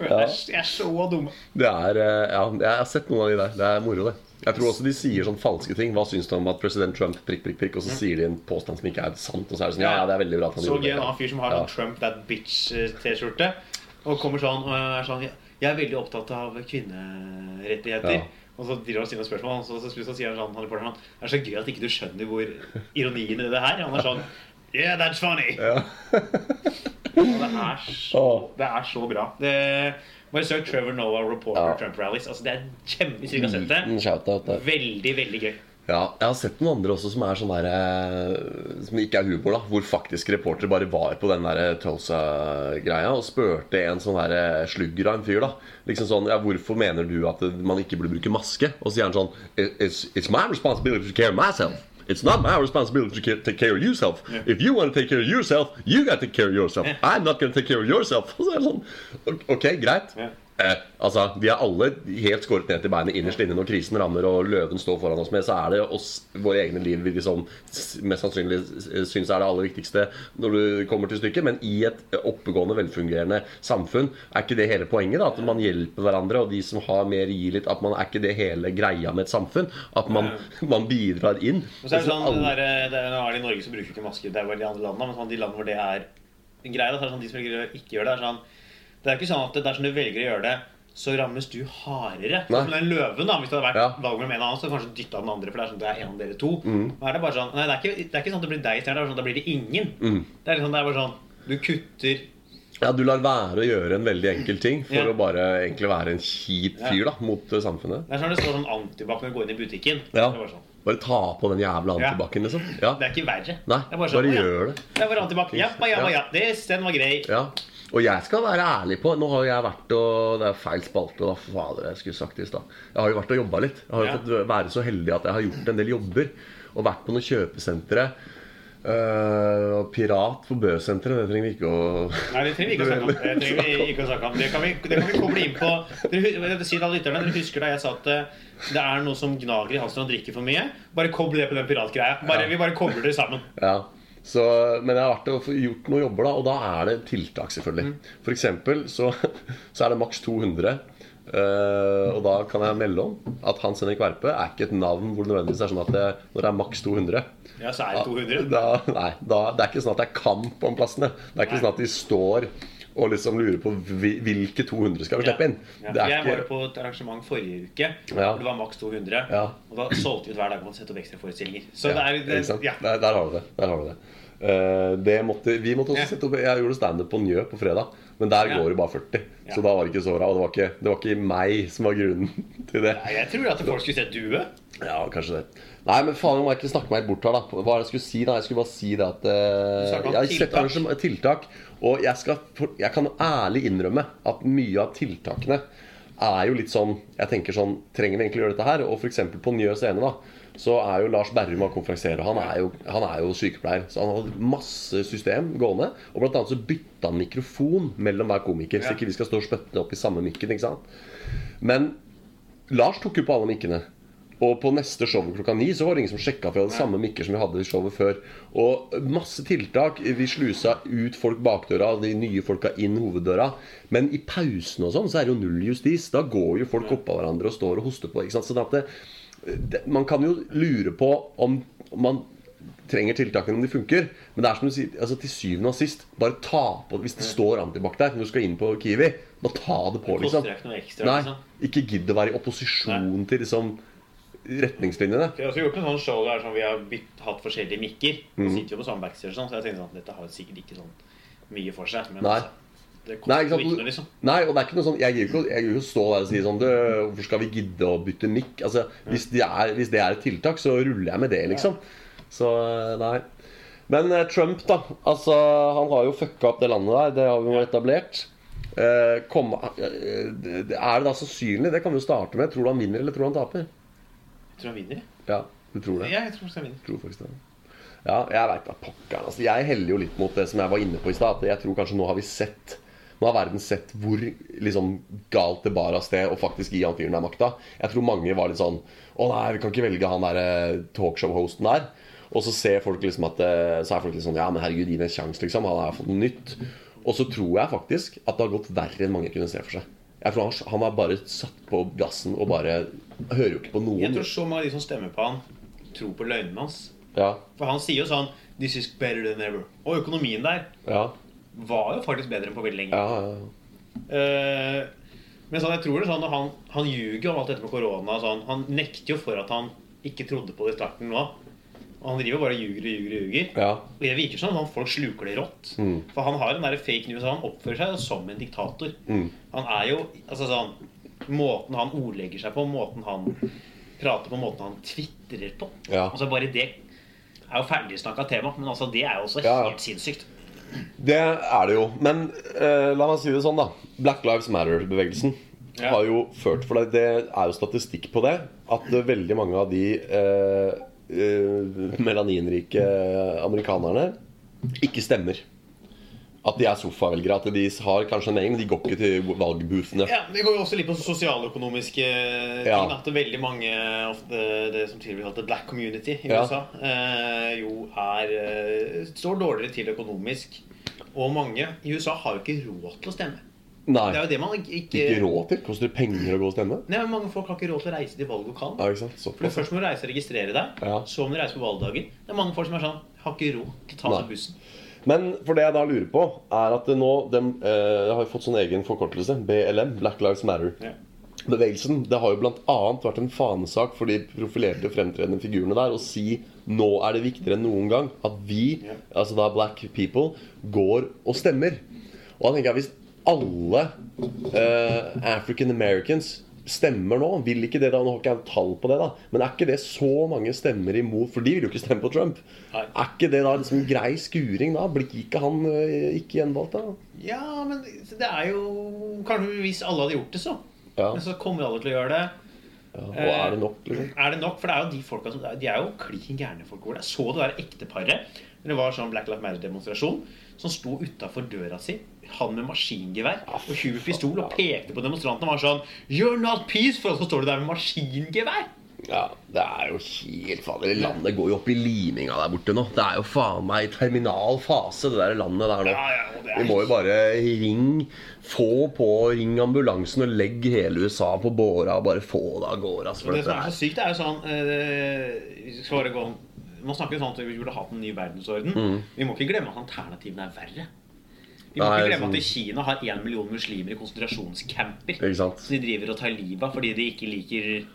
Jeg er- så dum. Det er eh, Ja, jeg har sett noen av de der. Det er moro, det. Jeg tror også de sier sånn falske ting. Hva syns du om at president Trump prikk, prikk, prikk? Og så sier de en påstand som ikke er sant. Og så er det sånn Ja, ja, det er veldig bra at han Så gøy en annen fyr som har Ja. sånn Trump that bitch-T-skjorte. Og kommer sånn og er sånn Jeg er veldig opptatt av kvinnerettigheter. Ja. Og så driver han stiller spørsmål, og så, så, så sier han sånn, han reporteren Det er så gøy at ikke du skjønner hvor ironien i det her Han er sånn Yeah, that's funny! Ja. Det er så, det er så bra. Det, bare søk Trevor Noah Reporter Ja. Trump Rallies. Altså, det er kjempe, hvis du ikke har sett det, shout-out der. veldig, veldig gøy. Ja, jeg har sett noen andre også som er sånn der eh, Som ikke er humor, da. Hvor faktisk reporter bare var på den der Tulsa-greia og spurte en sånn der slugger av en fyr, da. Liksom sånn Ja, hvorfor mener du at man ikke burde bruke maske? Og så sier han sånn It's, it's my responsibility to care myself. It's not my responsibility to take care of yourself. If you want to take care of yourself, you got to take care of yourself. I'm not going to take care of yourself. [LAUGHS] Og så er det sånn ok- greit. Ja. Eh, altså, Vi er alle helt skåret ned til beinet innerst inne når krisen rammer og løven står foran oss med. Så er det oss, våre egne liv vi liksom, mest sannsynlig s- syns er det aller viktigste når du kommer til stykket. Men i et oppegående, velfungerende samfunn er ikke det hele poenget. da, At man hjelper hverandre, og de som har mer, gir litt. At man er ikke det hele greia med et samfunn. At man, man bidrar inn. Og så er det sånn, det der, det er, Nå er det i Norge som bruker ikke masker, det er vel de andre landene, men sånn, de landene hvor det er greia, da, så er det sånn, de som ikke gjør det, er sånn Det er ikke sånn at dersom du velger å gjøre det, så rammes du hardere. Sånn Nei. som den løven, da. Hvis det hadde vært Ja. valg mellom en og annen, så kanskje dytta den andre, for det er sånn at det er en av dere to. Nå er det bare sånn Nei, det er ikke, det er ikke sånn at det blir deg isteden, det er sånn at da blir det ingen. Det er liksom, det er bare sånn Du kutter Ja, Du lar være å gjøre en veldig enkel ting for Ja. å bare egentlig være en kjip fyr da, mot eh, samfunnet. Det er sånn det står sånn antibac når du går inn i butikken. Ja. Det bare sånn. Bare ta på den jævla antibac-en, liksom. Ja. Det er ikke verre. Nei, det er bare, bare sånn, bare gjør det. Det er bare antibac. Ja, ja, ja, ja. Det, den var grei. Ja. Og jeg skal være ærlig på Nå har jeg vært og Det er feil spalte, da. Fader, jeg skulle sagt i stad. Jeg har jo vært og jobba litt. Jeg har jo Ja. fått være så heldig at jeg har gjort en del jobber. Og vært på noen kjøpesentre. Uh, pirat på Bø-senteret, det trenger vi ikke å Nei, det trenger vi ikke å snakke om. Det trenger vi [LAUGHS] ikke å snakke om. Det kan vi, det kan vi koble inn på. Dere, si alle lytterne, dere husker da jeg sa at eh, det er noe som gnager i halsen og drikker for mye? Bare koble det på den piratgreia. Bare, Vi bare kobler det sammen. Ja. Så, men jeg har vært få gjort noen jobber, da, og da er det tiltak, selvfølgelig. For eksempel så, [LAUGHS] så er det maks 200. Uh, og da kan jeg melde om at Hans Henrik Verpe er ikke et navn hvor det nødvendigvis er sånn at det, når det er maks 200 Ja, så er det 200. da, Nei, da, det er ikke sånn at det er kamp om plassene. Det er ikke Nei. sånn at de står og liksom lurer på hvilke 200 skal vi slippe inn. Ja. Det er Jeg var på et arrangement forrige uke Ja. hvor det var maks 200. Ja. Og da solgte vi ut hver dag man sette opp ekstraforestillinger. Så ja, det er, det, ja. Der, der har du det. Der har du det. Eh, det måtte, vi måtte også Ja. sette opp Jeg gjorde standup på Njø på fredag, men der Ja. går det bare 40. Ja. Så da var det ikke så bra. Og det var ikke, det var ikke meg som var grunnen [LAUGHS] til det. Jeg tror at folk skulle sett due. Ja, kanskje det. Nei, men faen, jeg må ikke snakke meg bort her, da. Hva er det jeg skulle si? da? Jeg skulle bare si det at uh, om Jeg tiltak. Og jeg, skal, jeg kan ærlig innrømme at mye av tiltakene er jo litt sånn Jeg tenker sånn Trenger vi egentlig å gjøre dette her? Og f.eks. på Njø scene, da. Så er jo Lars Berrum av konferansier. Han er jo, han er jo sykepleier. Så han har masse system gående. Og blant annet så bytta han mikrofon mellom hver komiker. Så ikke vi skal stå og spytte opp i samme mikken. ikke sant? Men Lars tok jo på alle mikkene. Og på neste show klokka ni så var det ingen som sjekka, for vi hadde samme mikker som vi hadde i showet før. Og masse tiltak. Vi slusa ut folk bakdøra, de nye folka inn hoveddøra. Men i pausen og sånn så er det jo null justis. Da går jo folk oppå hverandre og står og hoster på. Ikke sant? Så det, det, man kan jo lure på om, om man trenger tiltakene om de funker. Men det er som du sier, altså til syvende og sist, bare ta på Hvis det står antibac der når du skal inn på Kiwi, bare ta det på, liksom. Nei, liksom. ikke gidd å være i opposisjon til liksom retningslinjene. Vi har også gjort en sånn show der som vi har bytt, hatt forskjellige mikker. Mhm. Vi sitter jo på samme backstage, sånn, så jeg tenkte sånn, dette har sikkert ikke sånn mye for seg. Men Nei. altså, det Nei, koster jo ikke noe, liksom. Nei, og det er ikke noe sånn Jeg jeg gidder ikke å stå der og si sånn Hvorfor skal vi gidde å bytte mikk? Altså, hvis, det er, hvis det er et tiltak, så ruller jeg med det, liksom. Så nei. Men eh, Trump, da. Altså, han har jo fucka opp det landet der. Det har vi jo etablert. Eh, kom, eh, er det da sannsynlig? Det kan vi jo starte med. Tror du han vinner, eller tror du han taper? Tror han vinner. Ja, du tror det? Ja, jeg tror han vinner. tror faktisk det. Ja, jeg veit da pokkeren. Altså, jeg heller jo litt mot det som jeg var inne på i stad. Jeg tror kanskje nå har vi sett Nå har verden sett hvor liksom, galt det bar av sted å faktisk gi han fyren der makta. Jeg tror mange var litt sånn Å nei, vi kan ikke velge han derre talkshow-hosten der. Og så ser folk liksom at eh, Så er folk litt sånn Ja, men herregud, gi ham en sjanse, liksom. Han har fått noe nytt. Og så tror jeg faktisk at det har gått verre enn mange kunne se for seg. Jeg tror han, han har bare satt på gassen og bare Hører jo ikke på Jeg tror så mange av de som stemmer på han, tror på løgnene hans. Ja, For han sier jo sånn This is better than ever. Og økonomien der ja, var jo faktisk bedre enn på veldig lenge. ja, ja, ja. Eh, men sånn, jeg tror det er sånn han, han ljuger om alt dette med korona. Sånn, han nekter jo for at han ikke trodde på det i starten nå. Og han driver bare og ljuger og ljuger. og ljuger ja. Og det virker som sånn, folk sluker det rått. Mm. For han har den der fake news. Han oppfører seg som en diktator. Mm. Han er jo altså sånn Måten han ordlegger seg på, måten han prater på, måten han tvitrer på. Ja. Altså Bare det er jo ferdigsnakka tema, men altså det er jo også Ja, helt sinnssykt. Det er det jo. Men eh, la meg si det sånn, da. Black Lives Matter-bevegelsen Ja. har jo ført for deg Det er jo statistikk på det. At eh, veldig mange av de eh, eh, melaninrike amerikanerne ikke stemmer. At de er sofavelgere. At de har kanskje en egen, men de går ikke til valgboothene. Ja, Det går jo også litt på sosialøkonomiske ting. Ja. At veldig mange ofte det som tidligere ble kalt the black community i Ja. USA, eh, jo er eh, står dårligere til økonomisk. Og mange i USA har jo ikke råd til å stemme. Nei. Det er jo det man ikke, Ikke råd til. Koster det penger å gå og stemme? Nei, men Mange folk har ikke råd til å reise til valglokalen. Ja, ikke sant? For Først må du reise og registrere deg, Ja. så må du reise på valgdagen. Det er mange folk som er sånn Har ikke råd til å ta seg bussen. Men for det jeg da lurer på, er at nå de, eh, har fått sånn egen forkortelse. BLM. Black Lives Matter. Ja. Bevegelsen, Det har jo bl.a. vært en fanesak for de profilerte fremtredende figurene der å si nå er det viktigere enn noen gang at vi, Ja. altså da black people, går og stemmer. Og da tenker jeg hvis alle eh, African Americans stemmer nå, vil ikke det da Nå har ikke jeg tall på det, da, men er ikke det så mange stemmer imot For de vil jo ikke stemme på Trump. Nei. Er ikke det da liksom grei skuring, da? Blir ikke han eh, ikke gjenvalgt, da? Ja, men det er jo Kanskje hvis alle hadde gjort det, så. Ja. Men så kommer alle til å gjøre det. ja. Og er det nok, liksom? Er det nok? For det er jo de folka som De er jo klin gærne folk. Det så det der ekteparet Det var sånn Black Lives Matter-demonstrasjon som sto utafor døra si, han med maskingevær og hun med pistol, og pekte på demonstrantene og var sånn You're not peaceful! Og så står du der med maskingevær! Ja, det er jo helt fader. Landet går jo opp i liminga der borte nå. Det er jo faen meg i terminal fase, det der landet der nå. Ja, ja, er Vi må jo bare ring Få på Ring ambulansen og legg hele USA på båra og bare få det av gårde. Altså, Det som er så sykt, det er jo sånn øh, skal bare gå Man snakker jo sånn at vi burde hatt en ny verdensorden. Vi må ikke glemme at alternativene er verre. Vi må Mm. Nei, ikke glemme sånn- at Kina har én million muslimer i konsentrasjonscamper. Så de driver og tar livet av fordi de ikke liker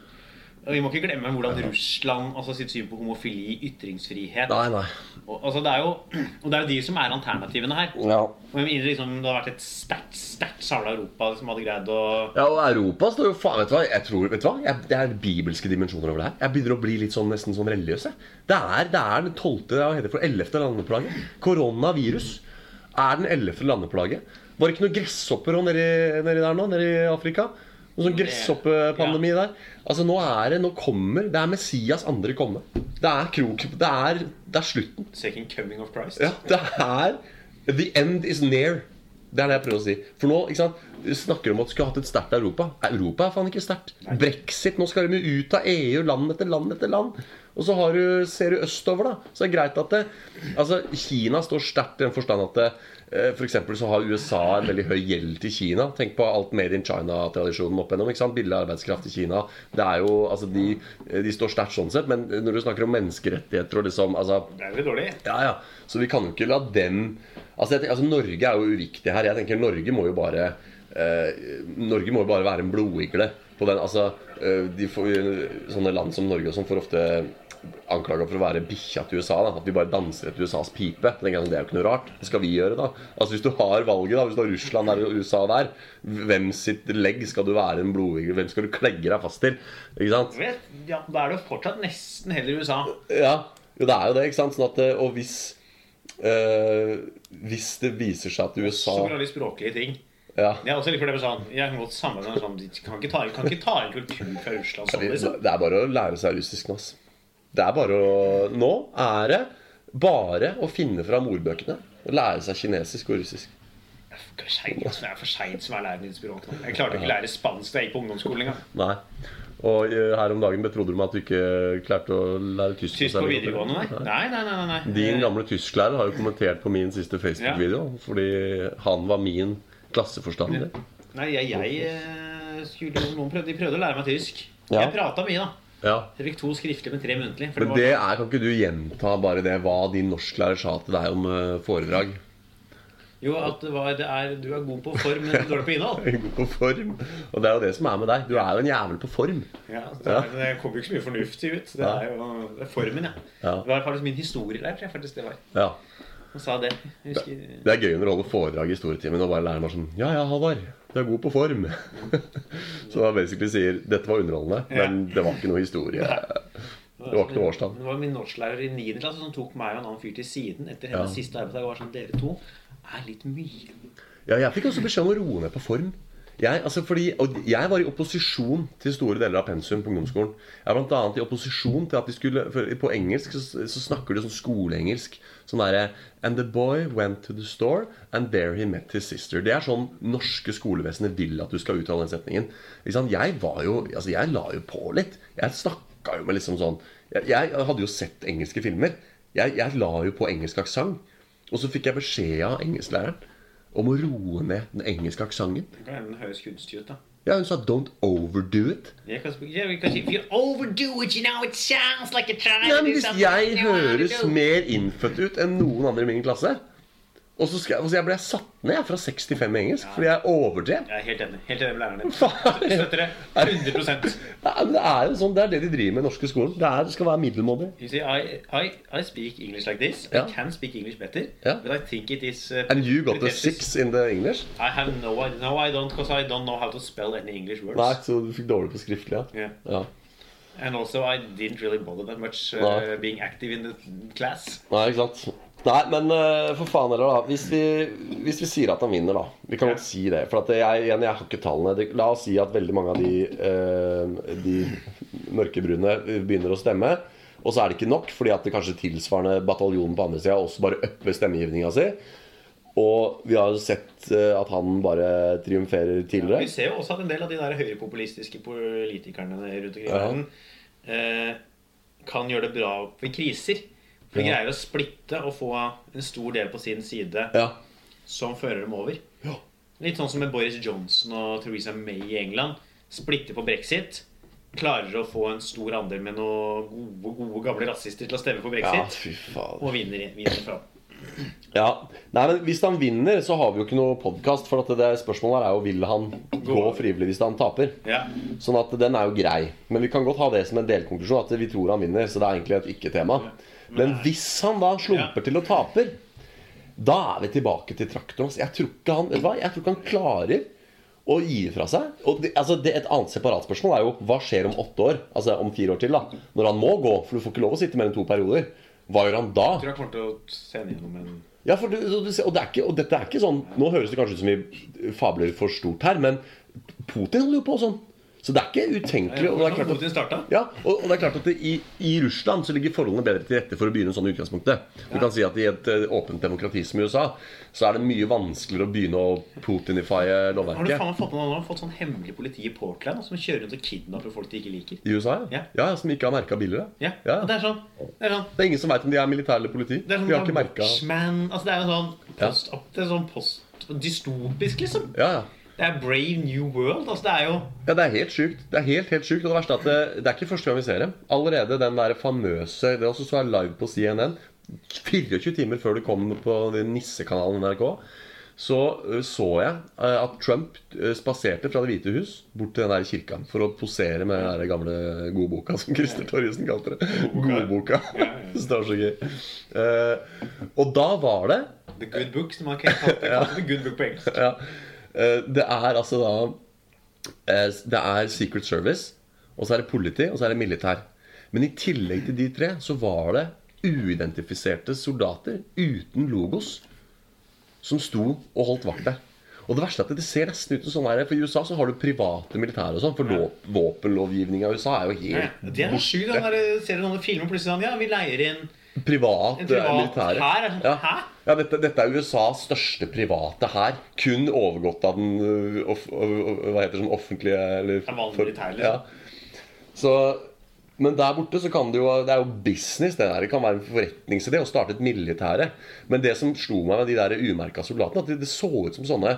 og Vi må ikke glemme hvordan Russland altså sitt syn på homofili, ytringsfrihet Nei, nei. og, altså det er jo, [CLEARS THROAT] og det er jo de som er alternativene her. Ja. Mindre liksom, det har vært et sterkt sterkt samla Europa som hadde greid å Ja, og Europa står jo faen Vet du hva? Jeg tror, vet du hva? Jeg, det er bibelske dimensjoner over det her. Jeg begynner å bli litt sånn nesten sånn religiøs. Det er, det er den tolvte Hva heter det for ellevte landeplaget. Koronavirus er den ellevte landeplaget. Var det ikke noen gresshopper nedi, nedi der nå? Nedi Afrika? Noen sånn gresshoppepandemi der. Altså Nå er det Nå kommer Det er Messias andre komme. Det er krok Det er, det er slutten. Second coming of Christ. Ja, det er The end is near. Det er det jeg prøver å si. For nå ikke sant, du snakker om at du skulle hatt et sterkt Europa. Europa er faen ikke sterkt. Brexit. Nå skal de ut av EU, land etter land etter land. Og så har du, ser du østover, da. Så er det greit at det Altså, Kina står sterkt i den forstand at det, eh, for så har USA en veldig høy gjeld til Kina. Tenk på alt Made in China-tradisjonen opp igjennom. ikke sant? Billig arbeidskraft i Kina. Det er jo, altså De, de står sterkt sånn sett, men når du snakker om menneskerettigheter og liksom altså, Det er veldig dårlig. ja, ja. Så vi kan jo ikke la dem Altså, tenker, altså Norge er jo uviktig her. Jeg tenker Norge må jo bare eh, Norge må jo bare være en blodigle på den. Altså, eh, de får, Sånne land som Norge og sånn får ofte anklaga for å være bikkja til USA. Da. At vi bare danser etter USAs pipe. Sånn, det er jo ikke noe rart. Hva skal vi gjøre da? Altså Hvis du har valget, da hvis du har Russland der og USA der, hvem sitt legg skal du være en blodigel? Hvem skal du klegge deg fast til? Ikke sant? Vet, ja, Da er det jo fortsatt nesten heller USA. Ja, jo, det er jo det. ikke sant? Sånn at, eh, og hvis øh, Hvis det viser seg at USA Så litt språklige ting. ja, Jeg er også litt for det med sånn Jeg kan godt samarbeide sånn De kan ikke ta, kan ikke ta inn kultur fra Russland sånn, det, liksom. det er bare å lære seg russisk nå. ass. Det er bare å Nå er det bare å finne fram ordbøkene og lære seg kinesisk og russisk. Det er for seint seint som er nå. Jeg klarte ikke å lære spansk da jeg gikk på ungdomsskolen engang. Og eh, her om dagen betrodde du meg at du ikke klarte å lære tysk. Tysk på videregående, nei. Nei, nei, nei. nei. Din gamle tysklærer har jo kommentert på min siste Facebook-video fordi han var min klasseforstander. Nei, jeg, jeg eh, skulle Noen prøvde, de prøvde å lære meg tysk. Jeg prata mye, da. Ja. Jeg fikk to skriftlige, men tre muntlige. Men det det var, er, kan ikke du gjenta bare det hva din norsklærer sa til deg om eh, foredrag? jo, at det var, det er, du er god på form, men dårlig på innhold. [LAUGHS] God på form. Og det er jo det som er med deg. Du er jo en jævel på form. Ja, det, er, det kommer jo ikke så mye fornuftig ut. Det er jo det er formen, ja. Ja. Det var faktisk min historielærer. jeg faktisk det var. Ja. Han sa det. Jeg husker, Det er gøy når du holder foredrag i historietimen og bare læreren meg sånn Ja, ja, Halvard. Du er god på form. [LAUGHS] Så da basically sier dette var underholdende, men det var ikke noe historie. Det var ikke noe årstall. Det var min norsklærer i 9. klasse som tok meg og en annen fyr til siden etter hennes Ja. siste arbeidsdag og var sånn Dere to er litt mye. Ja, jeg fikk også beskjed om å roe ned på form. Jeg, altså fordi, og jeg var i opposisjon til store deler av pensum på ungdomsskolen. Jeg var blant annet i opposisjon til at de skulle På engelsk så, så snakker de sånn skoleengelsk. Sånn derre And the boy went to the store, and there he met his sister. Det er sånn norske skolevesenet vil at du skal uttale den setningen. Jeg var jo Altså, jeg la jo på litt. Jeg snakka jo med liksom sånn Jeg, hadde jo sett engelske filmer. Jeg, jeg la jo på engelsk aksent. Og så fikk jeg beskjed av engelsklæreren om å roe ned den engelske aksenten. Det er høres kunstig da. Ja, hun sa 'don't overdo it'. Jeg kan, jeg, jeg kan si If you overdo it, you know, it sounds like you're trying Ja, men Hvis jeg høres mer innfødt ut enn noen andre i min klasse Og så, skal, så jeg ble jeg satt ned fra 6 til 5 i engelsk fordi jeg overdrev. Jeg er helt enig. Helt enig med læreren din. Støtter det. [LAUGHS] 100 Ja, men det er jo sånn, det er det de driver med i norske skolen. Det, er, det skal være middelmådig. You see, I, I, I speak English like this. I can speak English better. Ja. But I think it is uh, And you got a six in the English? I have no idea. No, I don't, because I don't know how to spell any English words. Nei, så du fikk dårlig på skriftlig, ja. Yeah. ja. And also, I didn't really bother that much uh, being active in the class. Nei, ikke sant. Nei, men uh, for faen heller, da. Hvis vi, hvis vi sier at han vinner, da. Vi kan godt si det. For jeg, igjen, jeg har ikke tallene. La oss si at veldig mange av de, uh, de mørkebrune begynner å stemme. Og så er det ikke nok, fordi at det kanskje tilsvarende bataljonen på andre sida også bare upper stemmegivninga si. Og vi har sett eh, at han bare triumferer tidligere Vi ser jo også at en del av de der høyrepopulistiske politikerne rundt omkring i verden ja. kan gjøre det bra ved kriser. For de Ja. greier å splitte og få en stor del på sin side Ja. som fører dem over. Ja. Litt sånn som med Boris Johnson og Theresa May i England. Splitter på brexit. Klarer å få en stor andel med noen gode, gode gamle rasister til å stemme på ja, brexit. Og vinner, vinner fram. Ja, Nei, men Hvis han vinner, så har vi jo ikke noe podkast. For at det spørsmålet her er jo vil han gå frivillig hvis han taper. Ja. Sånn at den er jo grei. Men vi kan godt ha det som en delkonklusjon. At vi tror han vinner. Så det er egentlig et ikke-tema. Men hvis han da slumper til og taper, da er vi tilbake til traktoren. Jeg tror ikke han? Jeg tror ikke han klarer å gi fra seg. Og det, altså det, Et annet separat spørsmål er jo hva skjer om åtte år? Altså om fire år til, da. Når han må gå. For du får ikke lov å sitte mer enn to perioder. Hva gjør han da? Jeg tror jeg kommer til å sende gjennom en Ja, for du, du, du, og, det er ikke, og dette er ikke sånn Nå høres det kanskje ut som vi fabler for stort her, men Putin holder jo på sånn. Så det er ikke utenkelig. Og det er klart at ja, og, det er klart at det, i, i Russland så ligger forholdene bedre til rette for å begynne sånn i utgangspunktet. Du kan si at I et eh, åpent demokrati som i USA så er det mye vanskeligere å begynne å putinifye Har du lovverket. faen fått med nå, fått sånn hemmelig politi i Portland som kjører rundt og kidnapper folk de ikke liker? I USA, ja? Ja. ja Som ikke har merka billigere. Ja, Ja. Det er sånn Det er sånn Det er ingen som veit om de er militære eller politi. Det er sånn de har ikke merka Altså det er jo sånn post, Det er sånn post dystopisk, liksom. ja, ja. Det er Brave New World. Altså det er jo Ja, det er helt sjukt. Det er helt, helt sjukt Og det verste er at det, det er ikke første gang vi ser det. Allerede den der famøse Det også så er live på CNN 24 timer før det kom på den nissekanalen NRK. Så så jeg at Trump spaserte fra Det hvite hus bort til den der kirka for å posere med den der gamle godboka, som Christer Torjussen kalte det. Godboka. [LAUGHS] Det står så gøy. Eh, og da var det The Good Book, som man kan kalle det. [LAUGHS] The Good Book på engelsk. ja. Eh, Det er altså da eh, Det er Secret Service, og så er det politi, og så er det militær. Men i tillegg til de tre så var det uidentifiserte soldater uten logos som sto og holdt vakt der. Og det verste er at det ser nesten ut som sånn her For I USA så har du private militære og sånn. For lå- våpenlovgivninga i USA er jo Ja, helt Det er sjukt. Ser du noen filmer plutselig sånn Ja, vi leier inn privat, privat militære. hær er sånn, ja. Ja, dette, dette er USAs største private hær. Kun overgått av den øh, off, øh, Hva heter det sånn offentlige eller, for- liksom. ja. Så men der borte så kan det jo Det er jo business. Det der Det kan være en forretningsidé å starte et militære. Men det som slo meg med de der umerka soldatene, at det, det så ut som sånne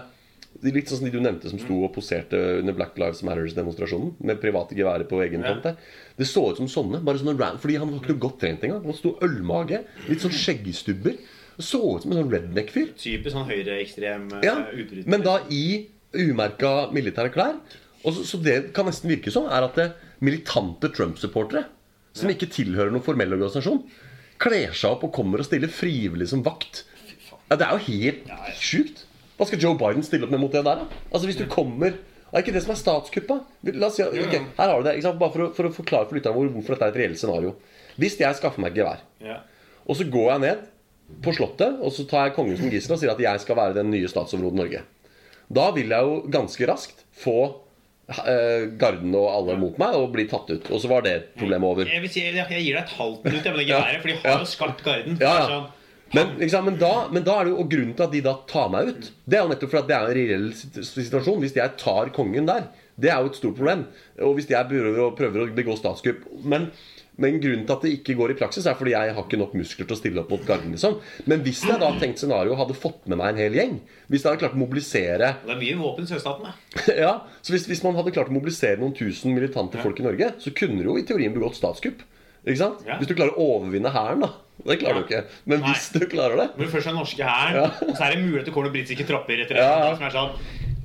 Litt sånn som de du nevnte som sto og poserte under Black Lives Matters-demonstrasjonen med private geværer på egen Ja. front. Det så ut som sånne. bare sånne ran- Fordi han var ikke noe godt trent engang. Han sto ølmage, litt sånn skjeggstubber. Så ut som en sånn redneck-fyr. typisk sånn høyreekstrem eh, Ja, utbryter. men da i umerka militære klær. Og så, så det kan nesten virke som, er at det militante Trump-supportere, som ikke tilhører noen formell organisasjon, kler seg opp og kommer og stiller frivillig som vakt. Ja, Det er jo helt Ja, ja. sjukt. Hva skal Joe Biden stille opp med mot det der? da? Altså Hvis du kommer Er ikke det som er statskuppet? La oss si, okay. Her har du det. Bare for å, for å forklare for lytterne våre hvorfor dette er et reelt scenario. Hvis jeg skaffer meg gevær, ja. og så går jeg ned på Slottet, og så tar jeg kongen som gissel og sier at jeg skal være den nye statsoverhodet Norge. Da vil jeg jo ganske raskt få eh, garden og alle mot meg og bli tatt ut. Og så var det problemet over. Jeg vil si, jeg gir deg et halvt minutt jeg, med det [LAUGHS] geværet, for de har jo skarpt garden. Ja, ja. Men, liksom, men, da, men da er det jo, og grunnen til at de da tar meg ut, det er jo nettopp for at det er en reell situasjon. Hvis jeg tar kongen der, det er jo et stort problem. Og hvis jeg prøver å, prøver å begå statskupp men, men grunnen til at det ikke går i praksis, er fordi jeg har ikke nok muskler til å stille opp mot garden. liksom Men hvis jeg da tenkt scenario hadde fått med meg en hel gjeng Hvis jeg hadde klart å mobilisere Det er mye våpen i sørstaten. da. [LAUGHS] ja, så hvis, hvis man hadde klart å mobilisere noen tusen militante folk i Norge, så kunne du jo i teorien begått statskupp. Ikke sant? Hvis du klarer å overvinne hæren, da. Det klarer Ja. du ikke. Men Nei. hvis du klarer det Når du først er norske hæren, og så er det mulig at det kommer noen britiske tropper etter det. Ja, ja. Som er sånn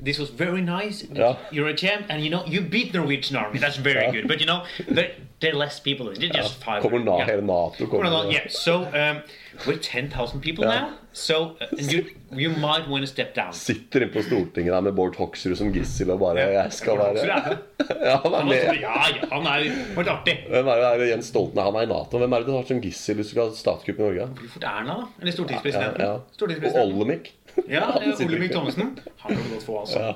This was very nice. Ja. You're a champ, and you know you beat Norwegian army. That's very Ja. good. But you know there, there are less people. They're just five. Kommer na, Yeah. Nato kommer na yeah. So um, we're 10,000 people Yeah. now. So uh, you you might want to step down. Sitter inne på Stortinget der med Bård Hoksrud som gissel og bare Jeg skal være Ja, [LAUGHS] han er med. Ja, ja, han er vært artig. Hvem er det er Jens Stoltenberg? Han er i Nato. Hvem er det du har som gissel hvis du skal ha statskupp i Norge? Hvorfor Erna, da? Eller Ja, ja, ja. Og Stortingspresidenten. Olemic. Ja, er Olemic. Thommessen. Han kan du godt få, altså. Ja.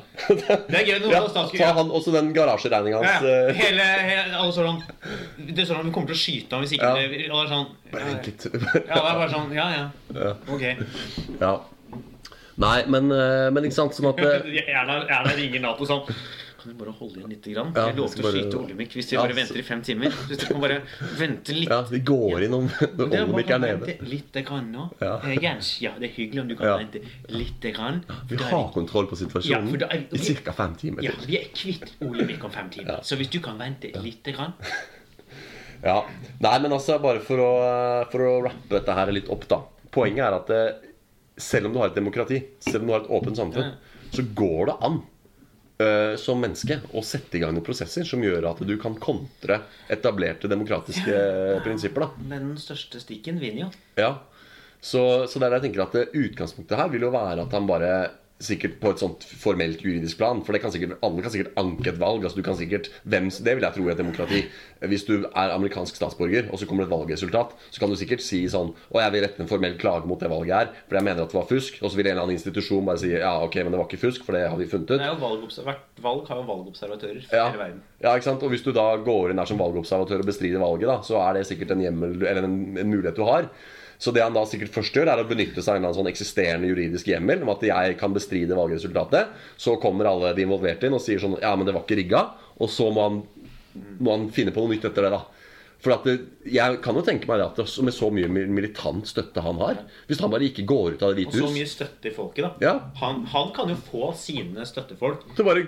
Det er gøy når Ja, har ta han også den garasjeregninga hans. ja. ja. hele, hele, alle sånn Det er sånn at vi kommer til å skyte ham hvis ikke Ja. det, er sånn, Bare ja, vent litt. ja, det er bare sånn Ja, ja. Ja. Ok. Ja. Nei, men, eh, men ikke sant sånn at [LAUGHS] eh, Erna ringer Nato sånn Kan du bare holde igjen litt? Grann? Ja, Jeg lovte å skyte Olemic hvis vi Ja, bare så- venter i fem timer. Hvis dere kan bare vente litt. Ja, vi går inn om Olemic er nede. litt grann nå. Ja. Eh, Jens, ja, det er hyggelig om du kan Ja. vente litt grann. Vi har har kontroll på situasjonen da er- i ca. fem timer Ja, vi er kvitt Olemic om fem timer. Ja. Så hvis du kan vente litt grann Ja. Nei, men altså, bare for å, for å rappe dette her litt opp, da. Poenget er at det, selv om du har et demokrati, selv om du har et åpent samfunn, så går det an eh, som menneske å sette i gang noen prosesser som gjør at du kan kontre etablerte demokratiske prinsipper. da Den største stikken vinner jo. Ja, så, så det er det jeg tenker at Utgangspunktet her vil jo være at han bare sikkert på et sånt formelt juridisk plan. For det kan sikkert, alle kan sikkert anke et valg. altså du kan sikkert, hvem, Det vil jeg tro er et demokrati. Hvis du er amerikansk statsborger, og så kommer det et valgresultat, så kan du sikkert si sånn Å, jeg vil rette en formell klage mot det valget her, for jeg mener at det var fusk. Og så vil en eller annen institusjon bare si ja, ok, men det var ikke fusk, for det har vi funnet ut. Er Hvert valg har jo valgobservatører fra Ja. hele verden. ja, ikke sant? Og hvis du da går inn der som valgobservatør og bestrider valget, da, så er det sikkert en, hjemmel, eller en, en mulighet du har. Så det han da sikkert først gjør, er å benytte seg av en eller annen sånn eksisterende juridisk hjemmel om at jeg kan bestride valgresultatet. Så kommer alle de involverte inn og sier sånn Ja, men det var ikke rigga. Og så må han, må han finne på noe nytt etter det, da. For det, Jeg kan jo tenke meg at med så mye militant støtte han har Hvis han bare ikke går ut av Det hvite hus Og så mye støtte i folket, da. Ja. Han, han kan jo få sine støttefolk Til bare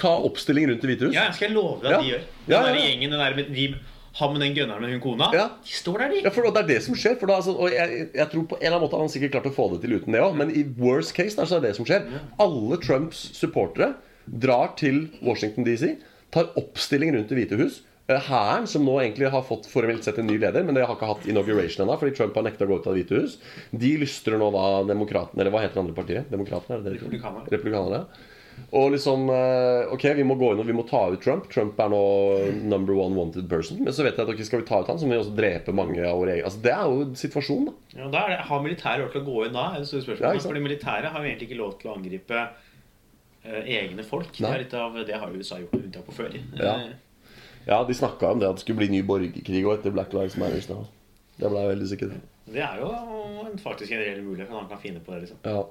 ta oppstilling rundt Det hvite hus. Ja, jeg skal love deg at Ja. de gjør. Den Ja, ja, ja. gjengen, den der de, han med den gunneren med hun kona, Ja. de står der, de. Ja, for Det er det som skjer. For da, altså, og jeg, jeg tror på en eller annen måte han sikkert klart å få det til uten det òg, men i worst case da, så er det det som skjer. Alle Trumps supportere drar til Washington DC, tar oppstilling rundt Det hvite hus. Eh, Hæren, som nå egentlig har fått formelt sett en ny leder, men det har ikke hatt inauguration ennå, fordi Trump har nekta å gå ut av Det hvite hus, de lystrer nå da Demokratene Eller hva heter det andre partiet? Demokratene? Er? Republikanerne. Republikanerne. Og liksom eh, Ok, vi må gå inn og vi må ta ut Trump. Trump er nå number one wanted person. Men så vet jeg at ok, skal vi ta ut han, så må vi også drepe mange av våre egne Altså, Det er jo situasjonen, da. Ja, da det, Har militæret lov til å gå inn da? er det store spørsmålet. Ja. Fordi militæret har jo egentlig ikke lov til å angripe eh, egne folk. Det, er litt av, det har USA gjort unntak på før. Ja. Ja, de snakka om det at det skulle bli ny borgerkrig og etter Black Lives Matter. Da. Det ble jeg veldig sikker på. det er jo en, faktisk en reell mulighet at han kan finne på det. liksom. Ja.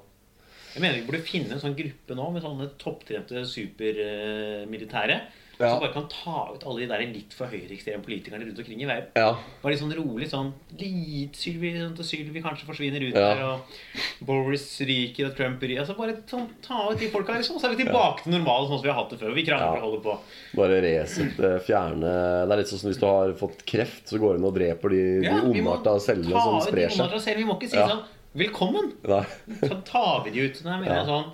Jeg mener vi burde finne en sånn gruppe nå med sånne topptrente supermilitære. Ja. Som bare kan ta ut alle de der litt for høyreekstreme politikerne rundt omkring i verden. ja. Bare litt sånn rolig sånn litt Sylvi, sånn at Sylvi kanskje forsvinner ut Ja. der, og Boris ryker, og Trump ryker. Altså bare sånn, ta ut de folka, liksom. Så er vi tilbake til normalen sånn som vi har hatt det før. Vi krangler og holder på. Bare resette, fjerne Det er litt sånn som hvis du har fått kreft, så går du inn og dreper de, Ja, de ondarta cellene som sprer seg. Vi må ikke si sånn Velkommen! Så tar vi de ut. Nei, mener Ja. sånn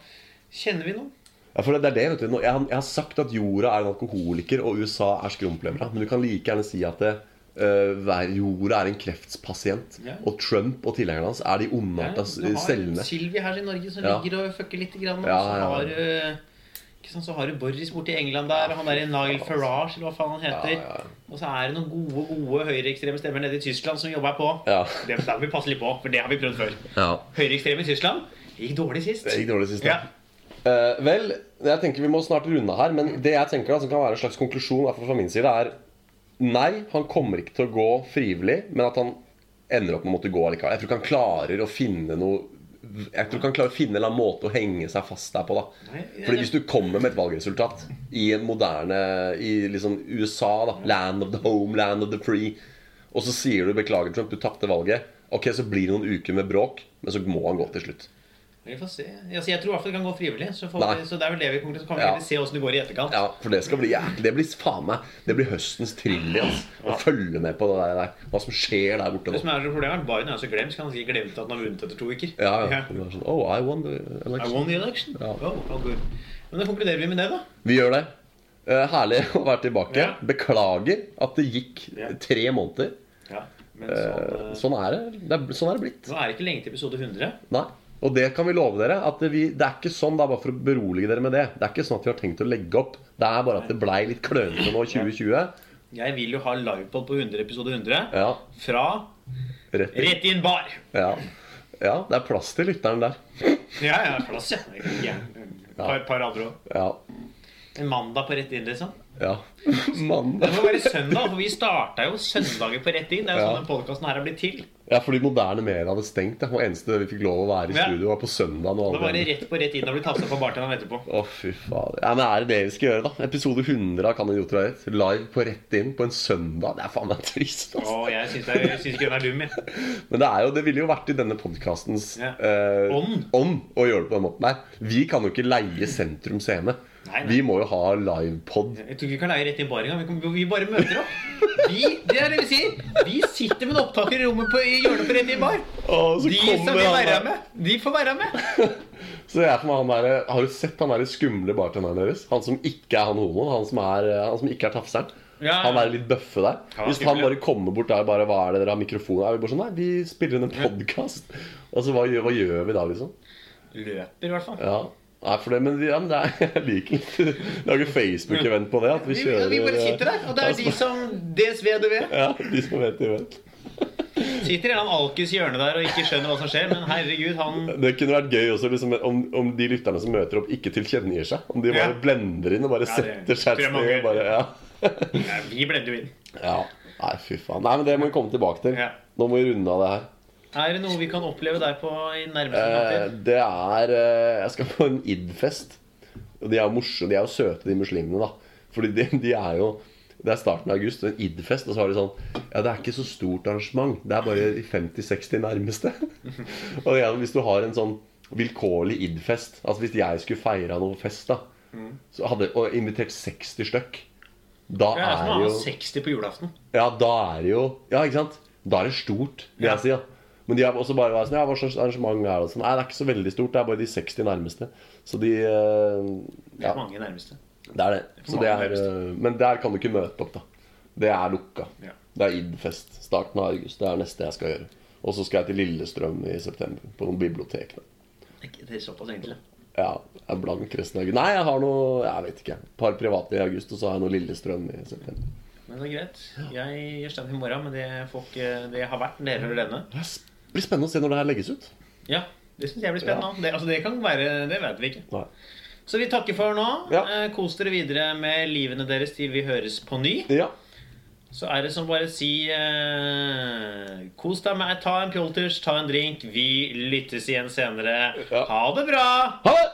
Kjenner vi noen? Ja, for det er det, vet du. Jeg har, jeg har sagt at jorda er en alkoholiker, og USA er skrumplevra. Men du kan like gjerne si at det, uh, jorda er en kreftspasient. Ja. Og Trump og tilhengerne hans er de ondarta s- du har cellene. Sylvi her i Norge som Ja. ligger og fucker litt. Grann, og Ja, så, har sant, så har du Boris borti England der, og han der Nile Farage, eller hva faen han heter. Ja, ja. Og så er det noen gode gode høyreekstreme stemmer nede i Tyskland som jobber på. Ja. Det der må vi passe litt på, for det har vi prøvd før. ja. Høyreekstreme i Tyskland gikk dårlig sist. Det gikk dårlig sist, Ja. Uh, vel, jeg tenker vi må snart runde her, men det jeg tenker da, som kan være en slags konklusjon fra min side, er Nei, han kommer ikke til å gå frivillig, men at han ender opp med å måtte gå allikevel. Jeg tror ikke han klarer å finne noe Jeg tror ikke han klarer å finne en eller annen måte å henge seg fast der på. da Nei, Fordi hvis du kommer med et valgresultat i en moderne I liksom USA, da land of the home, land of the free, og så sier du 'beklager, Trump, du tapte valget', ok, så blir det noen uker med bråk, men så må han gå til slutt. Vi får se. Altså, jeg tror i hvert fall det kan gå frivillig. Så, får vi, så det er vel det vi kommer til. Så kan vi Ja. se åssen det går i etterkant. Ja, for det skal bli jæklig Det blir faen meg Det blir høstens thriller. Altså, å følge med på det der, der. Hva som skjer der borte Det som er så problemet er Biden er så glemt, så kan han si glemt at han har vunnet etter to uker. Ja, ja. Ja. Sånn, oh, I won the I election. won the election. Ja. Oh, oh. Men da konkluderer vi med det, da. Vi gjør det. Eh, herlig å være tilbake. Ja. Beklager at det gikk tre måneder. Ja, men Eh, sånn, eh, sånn er det. det er, sånn er det blitt. Nå er det ikke lenge til episode 100. Nei. Og det kan vi love dere. At det, vi, det er ikke sånn, det er bare for å berolige dere med det. Det er ikke sånn at vi har tenkt å legge opp. Det er bare at det blei litt klønete nå i 2020. Jeg vil jo ha livepod på 100 episode 100 Ja. fra Rett inn. Rett inn bar. Ja. ja. Det er plass til lytteren der. Ja, ja, plass, ja. Et par, par andre òg. Ja. En mandag på Rett inn, liksom. Ja. [LAUGHS] Det må være søndag, for vi starta jo søndager på Rett inn. Det er jo Ja. sånn den podkasten her har blitt til. Ja, fordi moderne medier hadde stengt. Det eneste vi fikk lov å være i Ja. studio, var på søndag. Det Da var det rett på Rett inn og bli tafsa på bartenderen etterpå. Å, fy fader. Ja, men er det det vi skal gjøre, da? Episode 100 av Kan idioter være rett? Live på rett inn på en søndag. Det er faen meg trist. Altså. Å, jeg syns jeg syns ikke den er dum, jeg. [LAUGHS] Men det, er jo, det ville jo vært i denne podkastens Ja. eh, ånd å gjøre det på den måten der. Vi kan jo ikke leie Sentrum Scene. Nei, nei. Vi må jo ha livepod. Jeg tror ikke vi kan leie rett inn bar engang. Vi, vi bare møter opp. Vi, det er det vi sier. Vi sitter med en opptaker i rommet på, i hjørnet på Rett inn bar. Åh, så De som vil være med, de får være med. [LAUGHS] Så jeg for meg han der, Har du sett han der skumle bartenderen deres? Han som ikke er han homoen? Han som, er, han som ikke er tafseren? Ja. Han er litt bøffe der. Ja, Hvis han bare kommer bort der bare, Hva er det dere har mikrofon? Er vi bare sånn, nei, vi spiller inn en podkast. Altså, hva, hva gjør vi da, liksom? Løper, i hvert fall. Ja. Nei, for det, men, vi- ja, men det er, [LAUGHS] jeg liker ikke Lage Facebook-event på det. At vi Vi, kjører vi bare sitter der, og det er de som DSV du vet. Ja, de som vet, de vet. sitter i en alkis hjørne der og ikke skjønner hva som skjer, men herregud, han Det kunne vært gøy også liksom, om, om de lytterne som møter opp, ikke tilkjennegir seg. Om de bare Ja. blender inn og bare Ja, det setter seg et sted. Bare, ja. [LAUGHS] ja, Vi blender jo inn. ja. Nei, fy faen. Nei, men det må vi komme tilbake til. Nå må vi runde av det her. Er det noe vi kan oppleve der på i nærmeste Eh, framtid? det er eh, Jeg skal på en id-fest. Og de er jo morsomme, de er jo søte, de muslimene, da. Fordi de, de er jo Det er starten av august, en id-fest, og så har de sånn Ja, det er ikke så stort arrangement. Det er bare de 50-60 nærmeste. [LAUGHS] og det er, hvis du har en sånn vilkårlig id-fest Altså hvis jeg skulle feira noe fest, da, så hadde, og invitert 60 stykk da Det er det er jo 60 på julaften. Ja, da er det jo Ja, ikke sant? Da er det stort, vil jeg si. ja Men de har også bare vært sånn Ja, hva slags arrangement er det? Sånn, Nei, det er ikke så veldig stort. Det er bare de 60 nærmeste. Så de ja. Det Ja, er mange nærmeste. det er det. det, Så det er, eh, men der kan du ikke møte opp, da. Det er lukka. Ja. Det er id-fest. Starten av august. Det er det neste jeg skal gjøre. Og så skal jeg til Lillestrøm i september. På noen bibliotek. Da. Det er såpass egentlig. Ja, jeg er blank resten av august. Nei, jeg har noe Jeg vet ikke. Et par private i august, og så har jeg noe Lillestrøm i september. Men det er greit. Jeg gjør stand i morgen, men det, folk, det har vært dere hører denne. Blir spennende å se når det her legges ut. Ja, det syns jeg blir spennende. Det, altså, det kan være Det vet vi ikke. Nei. Så vi takker for nå. Ja. Eh, Kos dere videre med livene deres til vi høres på ny. Ja. Så er det som bare si eh, Kos deg med Ta en pjolters, ta en drink. Vi lyttes igjen senere. Ja. Ha det bra! Ha det!